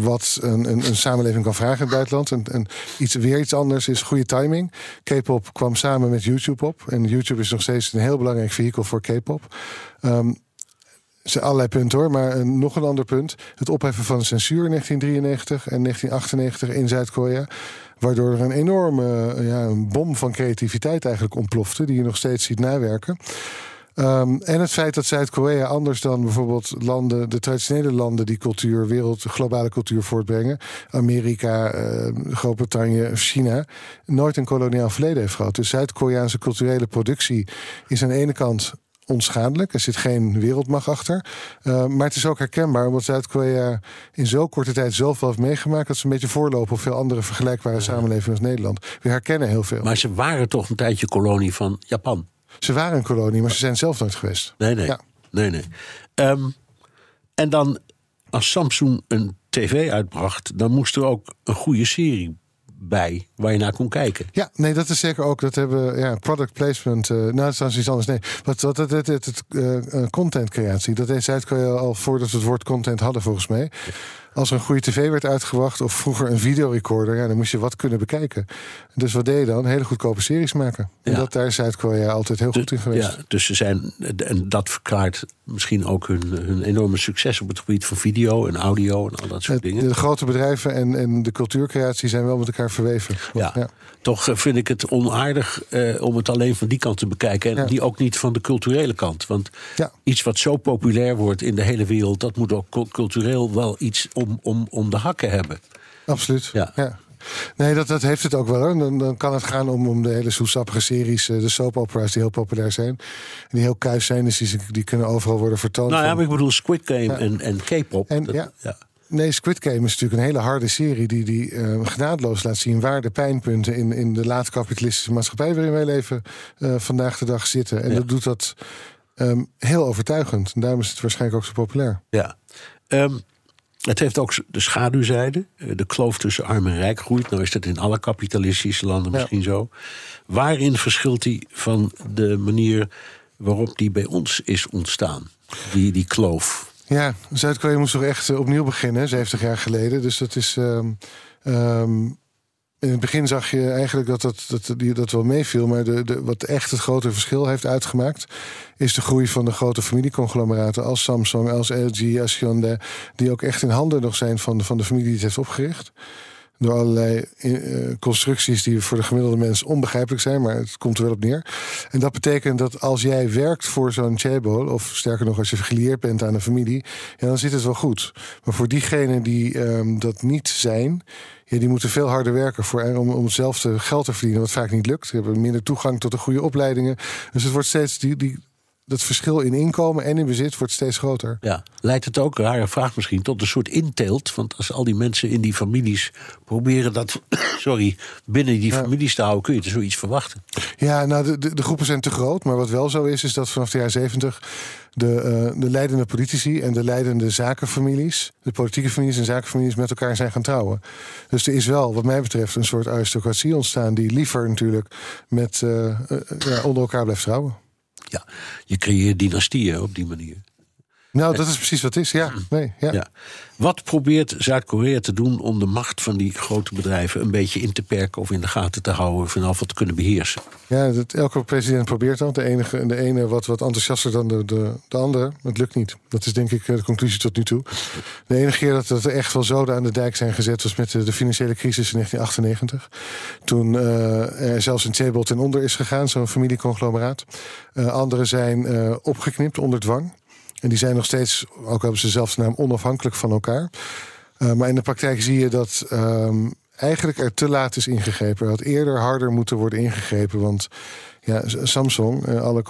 wat een, een, een samenleving kan vragen in het buitenland. En, en iets, weer iets anders is goede timing. K-pop kwam samen met YouTube op. En YouTube is nog steeds een heel belangrijk vehikel voor K-pop. Er zijn allerlei punten hoor, maar een, nog een ander punt. Het opheffen van de censuur in 1993 en 1998 in Zuid-Korea. Waardoor er een enorme eh, ja, een bom van creativiteit eigenlijk ontplofte, die je nog steeds ziet nawerken. Ehm, en het feit dat Zuid-Korea anders dan bijvoorbeeld landen, de traditionele landen die cultuur, wereld, globale cultuur voortbrengen, Amerika, eh, Groot-Brittannië, China, nooit een koloniaal verleden heeft gehad. Dus Zuid-Koreaanse culturele productie is aan de ene kant onschadelijk. Er zit geen wereldmacht achter. Uh, maar het is ook herkenbaar, omdat Zuid-Korea in zo korte tijd zoveel heeft meegemaakt dat ze een beetje voorlopen op veel andere vergelijkbare samenlevingen als Nederland. We herkennen heel veel. Maar ze waren toch een tijdje kolonie van Japan? Ze waren een kolonie, maar ze zijn zelf nooit geweest. Nee, nee. Ja. nee, nee. Ehm, en dan, als Samsung een tv uitbracht, dan moest er ook een goede serie bij waar je naar kon kijken. Ja, nee, dat is zeker ook. Dat hebben ja, product placement. eh nou, dat is iets anders. Nee, wat wat het, het, eh, eh, content creatie. Dat deed Zuid-Korea al voordat we het woord content hadden, volgens mij. Als er een goede tv werd uitgebracht of vroeger een videorecorder, ja, dan moest je wat kunnen bekijken. Dus wat deed je dan? Hele goedkope series maken. En Ja. dat daar is Zuid-Korea altijd heel goed in geweest. Ja, dus ze zijn, en dat verklaart misschien ook hun, hun enorme succes op het gebied van video en audio en al dat soort dingen. de grote bedrijven en, en de cultuurcreatie zijn wel met elkaar verweven. Ja, toch eh, vind ik het onaardig eh, om het alleen van die kant te bekijken. En die ook niet van de culturele kant. Want iets wat zo populair wordt in de hele wereld, dat moet ook cul- cultureel wel iets om, om, om de hakken hebben. Absoluut. Ja. Nee, dat, dat heeft het ook wel. Hoor. Dan, dan kan het gaan om, om de hele soesappige series, eh, de soap opera's die heel populair zijn. En die heel kuis zijn, dus die, die kunnen overal worden vertoond. Nou ja, maar ik bedoel Squid Game en, en K-pop. En, dat- ja. ja. Nee, Squid Game is natuurlijk een hele harde serie die, die eh, genadeloos laat zien waar de pijnpunten in, in de laat-kapitalistische maatschappij waarin wij leven eh, vandaag de dag zitten. En dat doet dat ehm, heel overtuigend. En daarom is het waarschijnlijk ook zo populair. Ja. Ehm, het heeft ook de schaduwzijde. Eh, De kloof tussen arm en rijk groeit. Nou is dat in alle kapitalistische landen misschien zo. Waarin verschilt die van de manier waarop die bij ons is ontstaan? Die, die kloof. Ja, Zuid-Korea moest toch echt eh, opnieuw beginnen, 70 jaar geleden. Dus dat is. ehm, ehm, in het begin zag je eigenlijk dat dat, dat, die, dat wel meeviel. Maar de, de, wat echt het grote verschil heeft uitgemaakt. is de groei van de grote familieconglomeraten. als Samsung, als LG, als Hyundai. die ook echt in handen nog zijn van, van de familie die het heeft opgericht. Door allerlei eh, constructies die voor de gemiddelde mens onbegrijpelijk zijn, maar het komt er wel op neer. En dat betekent dat als jij werkt voor zo'n chaebol, of sterker nog, als je gelieerd bent aan een familie, ja, dan zit het wel goed. Maar voor diegenen die ehm, dat niet zijn, ja, die moeten veel harder werken voor, om, om hetzelfde geld te verdienen, wat vaak niet lukt. Ze hebben minder toegang tot de goede opleidingen. Dus het wordt steeds die, die, dat verschil in inkomen en in bezit wordt steeds groter. Ja, leidt het ook, rare vraag misschien, tot een soort inteelt? Want als al die mensen in die families proberen dat, [coughs] sorry, binnen die families te houden, kun je er zoiets verwachten. Ja, nou, de, de, de groepen zijn te groot. Maar wat wel zo is, is dat vanaf de jaren zeventig de, eh, de leidende politici en de leidende zakenfamilies, de politieke families en zakenfamilies met elkaar zijn gaan trouwen. Dus er is wel, wat mij betreft, een soort aristocratie ontstaan die liever natuurlijk met, eh, eh, ja, onder elkaar blijft trouwen. Ja, je creëert dynastieën op die manier. Nou, dat is precies wat het is, ja. Nee, ja. Ja. Wat probeert Zuid-Korea te doen om de macht van die grote bedrijven een beetje in te perken of in de gaten te houden ieder geval te kunnen beheersen? Ja, dat, elke president probeert dat. De, enige, de ene wat, wat enthousiaster dan de, de, de andere. Het lukt niet. Dat is denk ik eh, de conclusie tot nu toe. De enige keer dat, dat er echt wel zoden aan de dijk zijn gezet... was met de, de financiële crisis in 1998. Toen eh, er zelfs een Chebol ten onder is gegaan, zo'n familieconglomeraat. Eh anderen zijn opgeknipt onder dwang. En die zijn nog steeds, ook hebben ze zelfs naam onafhankelijk van elkaar. Uh, maar in de praktijk zie je dat um, eigenlijk er te laat is ingegrepen. Er had eerder harder moeten worden ingegrepen. Want ja, Samsung, uh, alle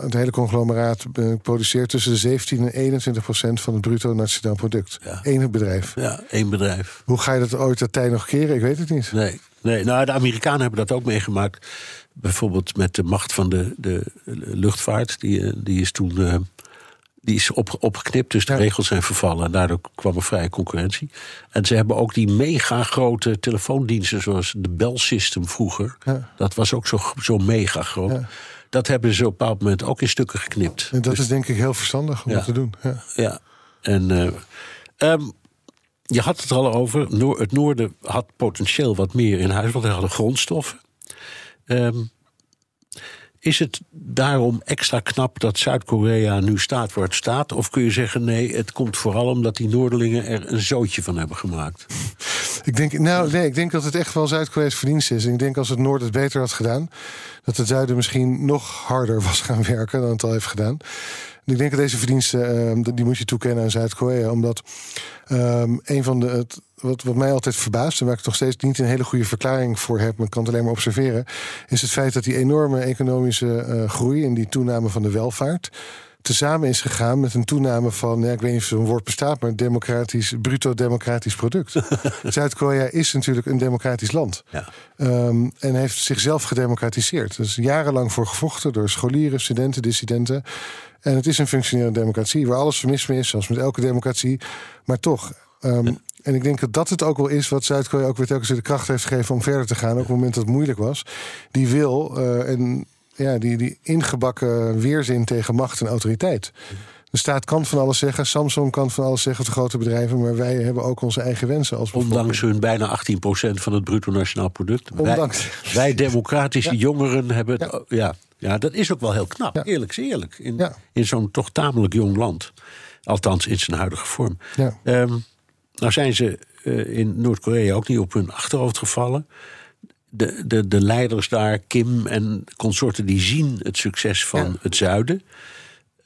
het hele conglomeraat, uh, produceert tussen de 17 en 21 procent van het bruto nationaal product. Ja. Eén bedrijf. Ja, één bedrijf. Hoe ga je dat ooit dat tijd nog keren? Ik weet het niet. Nee, nee. Nou, de Amerikanen hebben dat ook meegemaakt. Bijvoorbeeld met de macht van de, de luchtvaart. Die, die is toen Die is op, opgeknipt, dus de regels zijn vervallen. En daardoor kwam er vrije concurrentie. En ze hebben ook die mega grote telefoondiensten, zoals de Bell System vroeger. Dat was ook zo, zo mega groot. Dat hebben ze op een bepaald moment ook in stukken geknipt. En dat Dus- is denk ik heel verstandig om dat te doen. Ja. ja. En eh, ehm, je had het al over. Noor- het noorden had potentieel wat meer in huis, want hij hadden grondstoffen. Ehm, is het daarom extra knap dat Zuid-Korea nu staat waar het staat? Of kun je zeggen nee, het komt vooral omdat die Noorderlingen er een zootje van hebben gemaakt? [laughs] Ik denk, nou, nee, ik denk dat het echt wel Zuid-Korea's verdienst is. En ik denk als het Noord het beter had gedaan, dat het Zuiden misschien nog harder [laughs] was gaan werken dan het al heeft gedaan. Ik denk dat deze verdiensten, eh, die moet je toekennen aan Zuid-Korea. Omdat ehm, een van de. Wat, wat mij altijd verbaast, en waar ik nog steeds niet een hele goede verklaring voor heb, maar ik kan het alleen maar observeren, is het feit dat die enorme economische eh, groei en die toename van de welvaart tezamen is gegaan met een toename van, ja, ik weet niet of zo'n woord bestaat, maar democratisch, bruto democratisch product. [laughs] Zuid-Korea is natuurlijk een democratisch land. Ehm, en heeft zichzelf gedemocratiseerd. Er is jarenlang voor gevochten door scholieren, studenten, dissidenten. En het is een functionerende democratie waar alles mis mee is, zoals met elke democratie. Maar toch. ehm, en ik denk dat dat het ook wel is wat Zuid-Korea ook weer telkens weer de kracht heeft gegeven om verder te gaan. Ook op het moment dat het moeilijk was. Die wil eh, en ja, die, die ingebakken weerzin tegen macht en autoriteit. De staat kan van alles zeggen, Samsung kan van alles zeggen, de grote bedrijven, maar wij hebben ook onze eigen wensen. Als Ondanks hun bijna 18% van het bruto nationaal product. Ondanks. Wij, wij democratische jongeren hebben het. Ja. Ja, dat is ook wel heel knap. Eerlijk is eerlijk. In, in zo'n toch tamelijk jong land. Althans, in zijn huidige vorm. Ehm, nou zijn ze eh, in Noord-Korea ook niet op hun achterhoofd gevallen. De, de, de leiders daar, Kim en consorten, die zien het succes van het zuiden.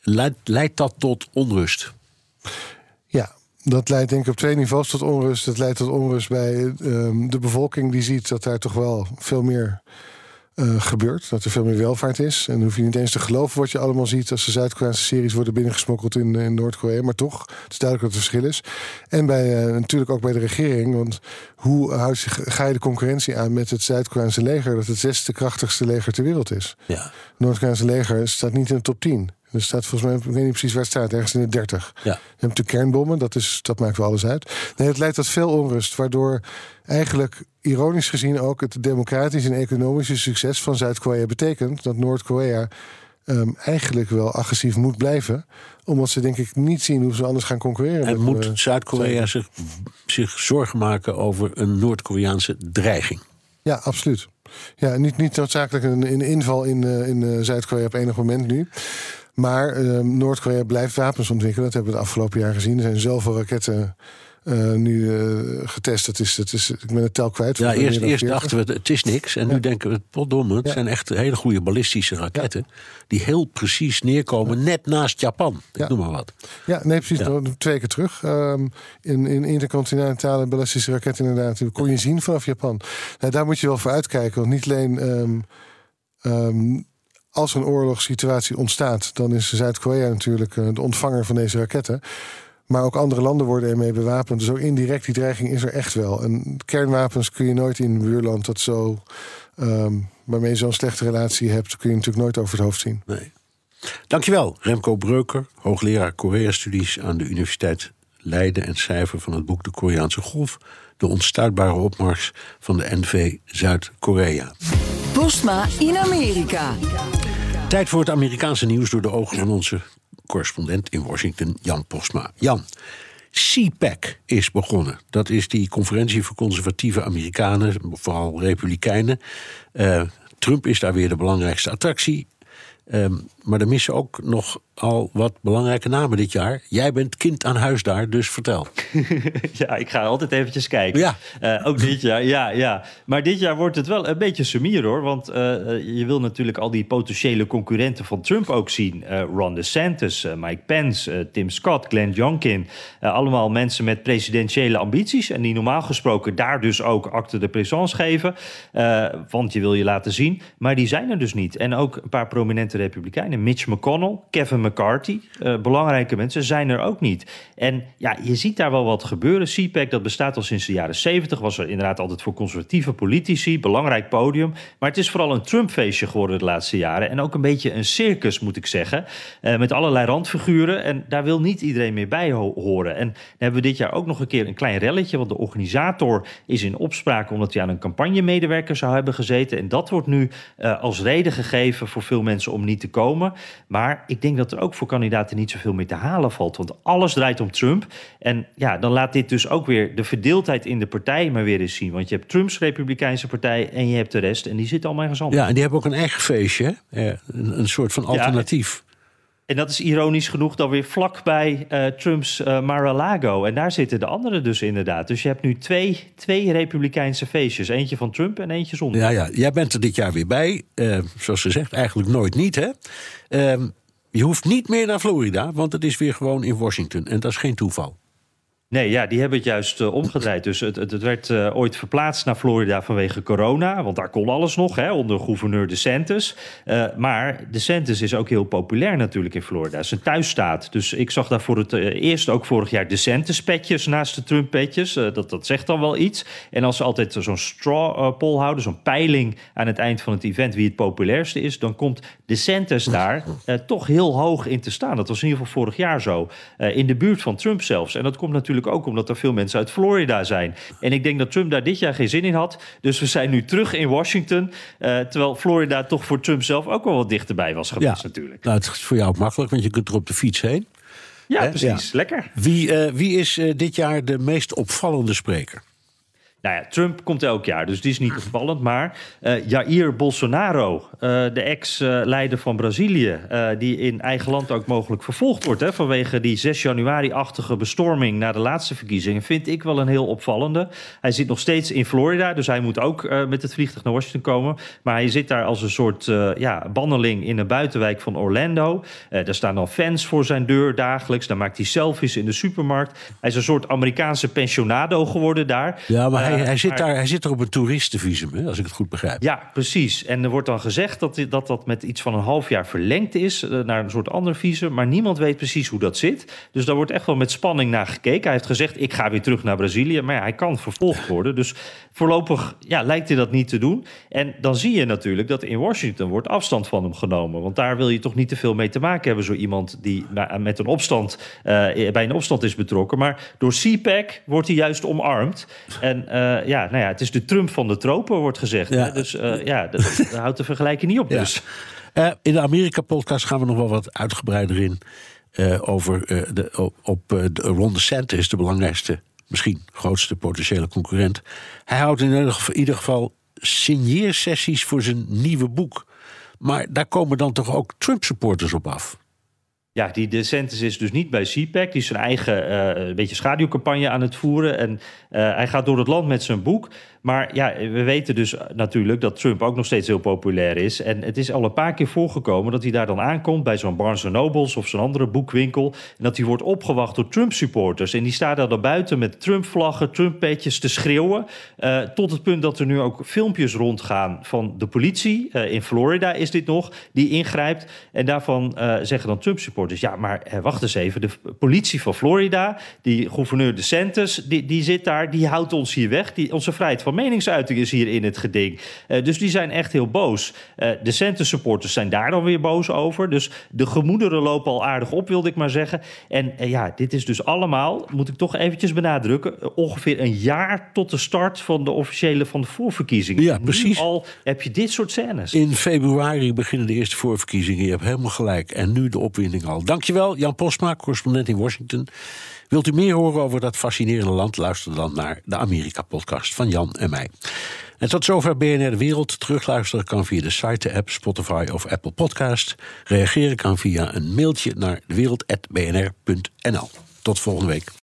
Leidt, leidt dat tot onrust? Ja, dat leidt denk ik op twee niveaus tot onrust. Het leidt tot onrust bij ehm, de bevolking die ziet dat daar toch wel veel meer eh, gebeurt. Dat er veel meer welvaart is. En dan hoef je niet eens te geloven wat je allemaal ziet als de Zuid-Koreaanse series worden binnengesmokkeld in, in Noord-Korea. Maar toch, het is duidelijk dat er verschil is. En bij, eh, natuurlijk ook bij de regering. Want hoe houd je, ga je de concurrentie aan met het Zuid-Koreaanse leger, dat het zesde krachtigste leger ter wereld is? Ja. Het Noord-Koreaanse leger staat niet in de top 10. Er staat volgens mij, ik weet niet precies waar het staat, ergens in de 30. Ja. Je hebt natuurlijk kernbommen, dat, is, dat maakt wel alles uit. Nee, het leidt tot veel onrust, waardoor eigenlijk ironisch gezien ook het democratische en economische succes van Zuid-Korea betekent dat Noord-Korea ehm, eigenlijk wel agressief moet blijven, omdat ze denk ik niet zien hoe ze anders gaan concurreren. En moet eh, Zuid-Korea zich, zich zorgen maken over een Noord-Koreaanse dreiging? Ja, absoluut. Ja, niet, niet noodzakelijk een, een inval in, eh, in eh, Zuid-Korea op enig moment nu. Maar eh, Noord-Korea blijft wapens ontwikkelen. Dat hebben we het afgelopen jaar gezien. Er zijn zoveel raketten eh, nu eh, getest. Dat is, dat is, ik ben het tel kwijt. Ja, eerst, eerst 40. dachten we, het is niks. En nu denken we, potdomme, het zijn echt hele goede ballistische raketten... die heel precies neerkomen net naast Japan. Ik noem maar wat. Ja, nee, precies. Twee keer terug. Ehm, in, in intercontinentale ballistische raketten inderdaad. Die kon je zien vanaf Japan. Nou, daar moet je wel voor uitkijken. Want niet alleen ehm, ehm, als er een oorlogssituatie ontstaat... dan is Zuid-Korea natuurlijk eh, de ontvanger van deze raketten. Maar ook andere landen worden ermee bewapend. Dus ook indirect, die dreiging is er echt wel. En kernwapens kun je nooit in een buurland dat zo... ehm, waarmee je zo'n slechte relatie hebt... kun je natuurlijk nooit over het hoofd zien. Nee. Dankjewel, Remco Breuker, hoogleraar Korea-studies aan de Universiteit Leiden en schrijver van het boek De Koreaanse Golf, de onstuitbare opmars van de NV Zuid-Korea. Postma in Amerika. Tijd voor het Amerikaanse nieuws door de ogen van onze correspondent in Washington, Jan Postma. Jan, CPAC is begonnen. Dat is die conferentie voor conservatieve Amerikanen, vooral Republikeinen. Eh, Trump is daar weer de belangrijkste attractie. Ehm, maar er missen ook nog al wat belangrijke namen dit jaar. Jij bent kind aan huis daar, dus vertel. [laughs] ja, ik ga altijd eventjes kijken. Ja. Eh, ook dit jaar, ja, ja. Maar dit jaar wordt het wel een beetje sumier hoor. Want eh, eh, je wil natuurlijk al die potentiële concurrenten van Trump ook zien. Eh, Ron DeSantis, Mike Pence, Tim Scott, Glenn Youngkin. Allemaal mensen met presidentiële ambities. En die normaal gesproken daar dus ook acte de présence geven. Want je wil je laten zien. Maar die zijn er dus niet. En ook een paar prominente republikeinen. Mitch McConnell, Kevin McCarthy, uh, belangrijke mensen zijn er ook niet. En ja, je ziet daar wel wat gebeuren. CPAC, dat bestaat al sinds de jaren 70, was er inderdaad altijd voor conservatieve politici, belangrijk podium. Maar het is vooral een Trump-feestje geworden de laatste jaren. En ook een beetje een circus, moet ik zeggen, uh, met allerlei randfiguren. En daar wil niet iedereen meer bij ho horen. En dan hebben we dit jaar ook nog een keer een klein relletje, want de organisator is in opspraak omdat hij aan een campagnemedewerker zou hebben gezeten. En dat wordt nu uh, als reden gegeven voor veel mensen om niet te komen. Maar ik denk dat er ook voor kandidaten niet zoveel meer te halen valt. Want alles draait om Trump. En ja, dan laat dit dus ook weer de verdeeldheid in de partij maar weer eens zien. Want je hebt Trumps Republikeinse Partij en je hebt de rest. En die zitten allemaal ergens anders. Ja, en die hebben ook een eigen feestje. Een, een soort van alternatief. Ja, en dat is ironisch genoeg dan weer vlakbij uh, Trumps uh, Mar-a-Lago. En daar zitten de anderen dus inderdaad. Dus je hebt nu twee, twee republikeinse feestjes. Eentje van Trump en eentje zonder. Ja, ja. jij bent er dit jaar weer bij. Uh, zoals ze zegt, eigenlijk nooit niet, hè? Ehm, je hoeft niet meer naar Florida, want het is weer gewoon in Washington. En dat is geen toeval. Nee, ja, die hebben het juist uh, omgedraaid. Dus het, het, werd uh, ooit verplaatst naar Florida vanwege corona. Want daar kon alles nog, hè, onder gouverneur DeSantis. Uh, maar DeSantis is ook heel populair natuurlijk in Florida. Een thuisstaat. Dus ik zag daar voor het eerst ook vorig jaar DeSantis-petjes naast de Trump-petjes. dat, dat zegt dan wel iets. En als ze altijd zo'n straw poll houden, zo'n peiling aan het eind van het event wie het populairste is, dan komt DeSantis daar toch heel hoog in te staan. Dat was in ieder geval vorig jaar zo. in de buurt van Trump zelfs. En dat komt natuurlijk ook omdat er veel mensen uit Florida zijn. En ik denk dat Trump daar dit jaar geen zin in had. Dus we zijn nu terug in Washington. Uh, terwijl Florida toch voor Trump zelf ook wel wat dichterbij was geweest ja. natuurlijk. Nou, het is voor jou ook makkelijk, want je kunt er op de fiets heen. Ja, He? precies. Ja. Lekker. Wie, uh, wie is uh, dit jaar de meest opvallende spreker? Nou ja, Trump komt elk jaar, dus die is niet [laughs] opvallend. Maar uh, Jair Bolsonaro, uh, de ex-leider van Brazilië... Uh, die in eigen land ook mogelijk vervolgd wordt... Hè, vanwege die 6 januari-achtige bestorming na de laatste verkiezingen... vind ik wel een heel opvallende. Hij zit nog steeds in Florida, dus hij moet ook met het vliegtuig naar Washington komen. Maar hij zit daar als een soort ja, banneling in een buitenwijk van Orlando. daar staan dan fans voor zijn deur dagelijks. Dan maakt hij selfies in de supermarkt. Hij is een soort Amerikaanse pensionado geworden daar. Ja, maar hij hij, hij, zit daar, hij zit er op een toeristenvisum, hè, als ik het goed begrijp. Ja, precies. En er wordt dan gezegd dat dat, dat met iets van een half jaar verlengd is uh, naar een soort ander visum. Maar niemand weet precies hoe dat zit. Dus daar wordt echt wel met spanning naar gekeken. Hij heeft gezegd: ik ga weer terug naar Brazilië. Maar ja, hij kan vervolgd worden. Dus voorlopig ja, lijkt hij dat niet te doen. En dan zie je natuurlijk dat in Washington wordt afstand van hem genomen. Want daar wil je toch niet te veel mee te maken hebben. Zo iemand die met een opstand, uh, bij een opstand is betrokken. Maar door CPAC wordt hij juist omarmd. En uh, ja, nou ja, het is de Trump van de tropen, wordt gezegd. Ja. Dus uh, ja, dat, dat [laughs] houdt de vergelijking niet op. Ja. Dus. Uh, in de Amerika-podcast gaan we nog wel wat uitgebreider in over de, op de Ron DeSantis, de belangrijkste, misschien grootste potentiële concurrent. Hij houdt in ieder geval signeersessies voor zijn nieuwe boek. Maar daar komen dan toch ook Trump-supporters op af? Ja, die DeSantis is dus niet bij CPAC. Die is zijn eigen een beetje schaduwcampagne aan het voeren. En uh, hij gaat door het land met zijn boek. Maar ja, we weten dus natuurlijk dat Trump ook nog steeds heel populair is. En het is al een paar keer voorgekomen dat hij daar dan aankomt... bij zo'n Barnes Nobles of zo'n andere boekwinkel... en dat hij wordt opgewacht door Trump-supporters. En die staan daar dan buiten met Trump-vlaggen, Trump-petjes te schreeuwen... Uh, tot het punt dat er nu ook filmpjes rondgaan van de politie. in Florida is dit nog, die ingrijpt. En daarvan zeggen dan Trump-supporters... ja, maar wacht eens even, de politie van Florida... die gouverneur DeSantis, die, die zit daar, die houdt ons hier weg... Die, onze vrijheid van meningsuiting is hier in het geding. Uh, dus die zijn echt heel boos. Uh, de center supporters zijn daar dan weer boos over. Dus de gemoederen lopen al aardig op, wilde ik maar zeggen. En uh, ja, dit is dus allemaal, moet ik toch eventjes benadrukken... ongeveer een jaar tot de start van de officiële van de voorverkiezingen. Ja, precies. Nu al heb je dit soort scènes. In februari beginnen de eerste voorverkiezingen. Je hebt helemaal gelijk. En nu de opwinding al. Dankjewel, Jan Postma, correspondent in Washington. Wilt u meer horen over dat fascinerende land? Luister dan naar de Amerika-podcast van Jan en mij. En tot zover BNR De Wereld. Terugluisteren kan via de site, de app, Spotify of Apple Podcast. Reageren kan via een mailtje naar dewereld.bnr.nl. Tot volgende week.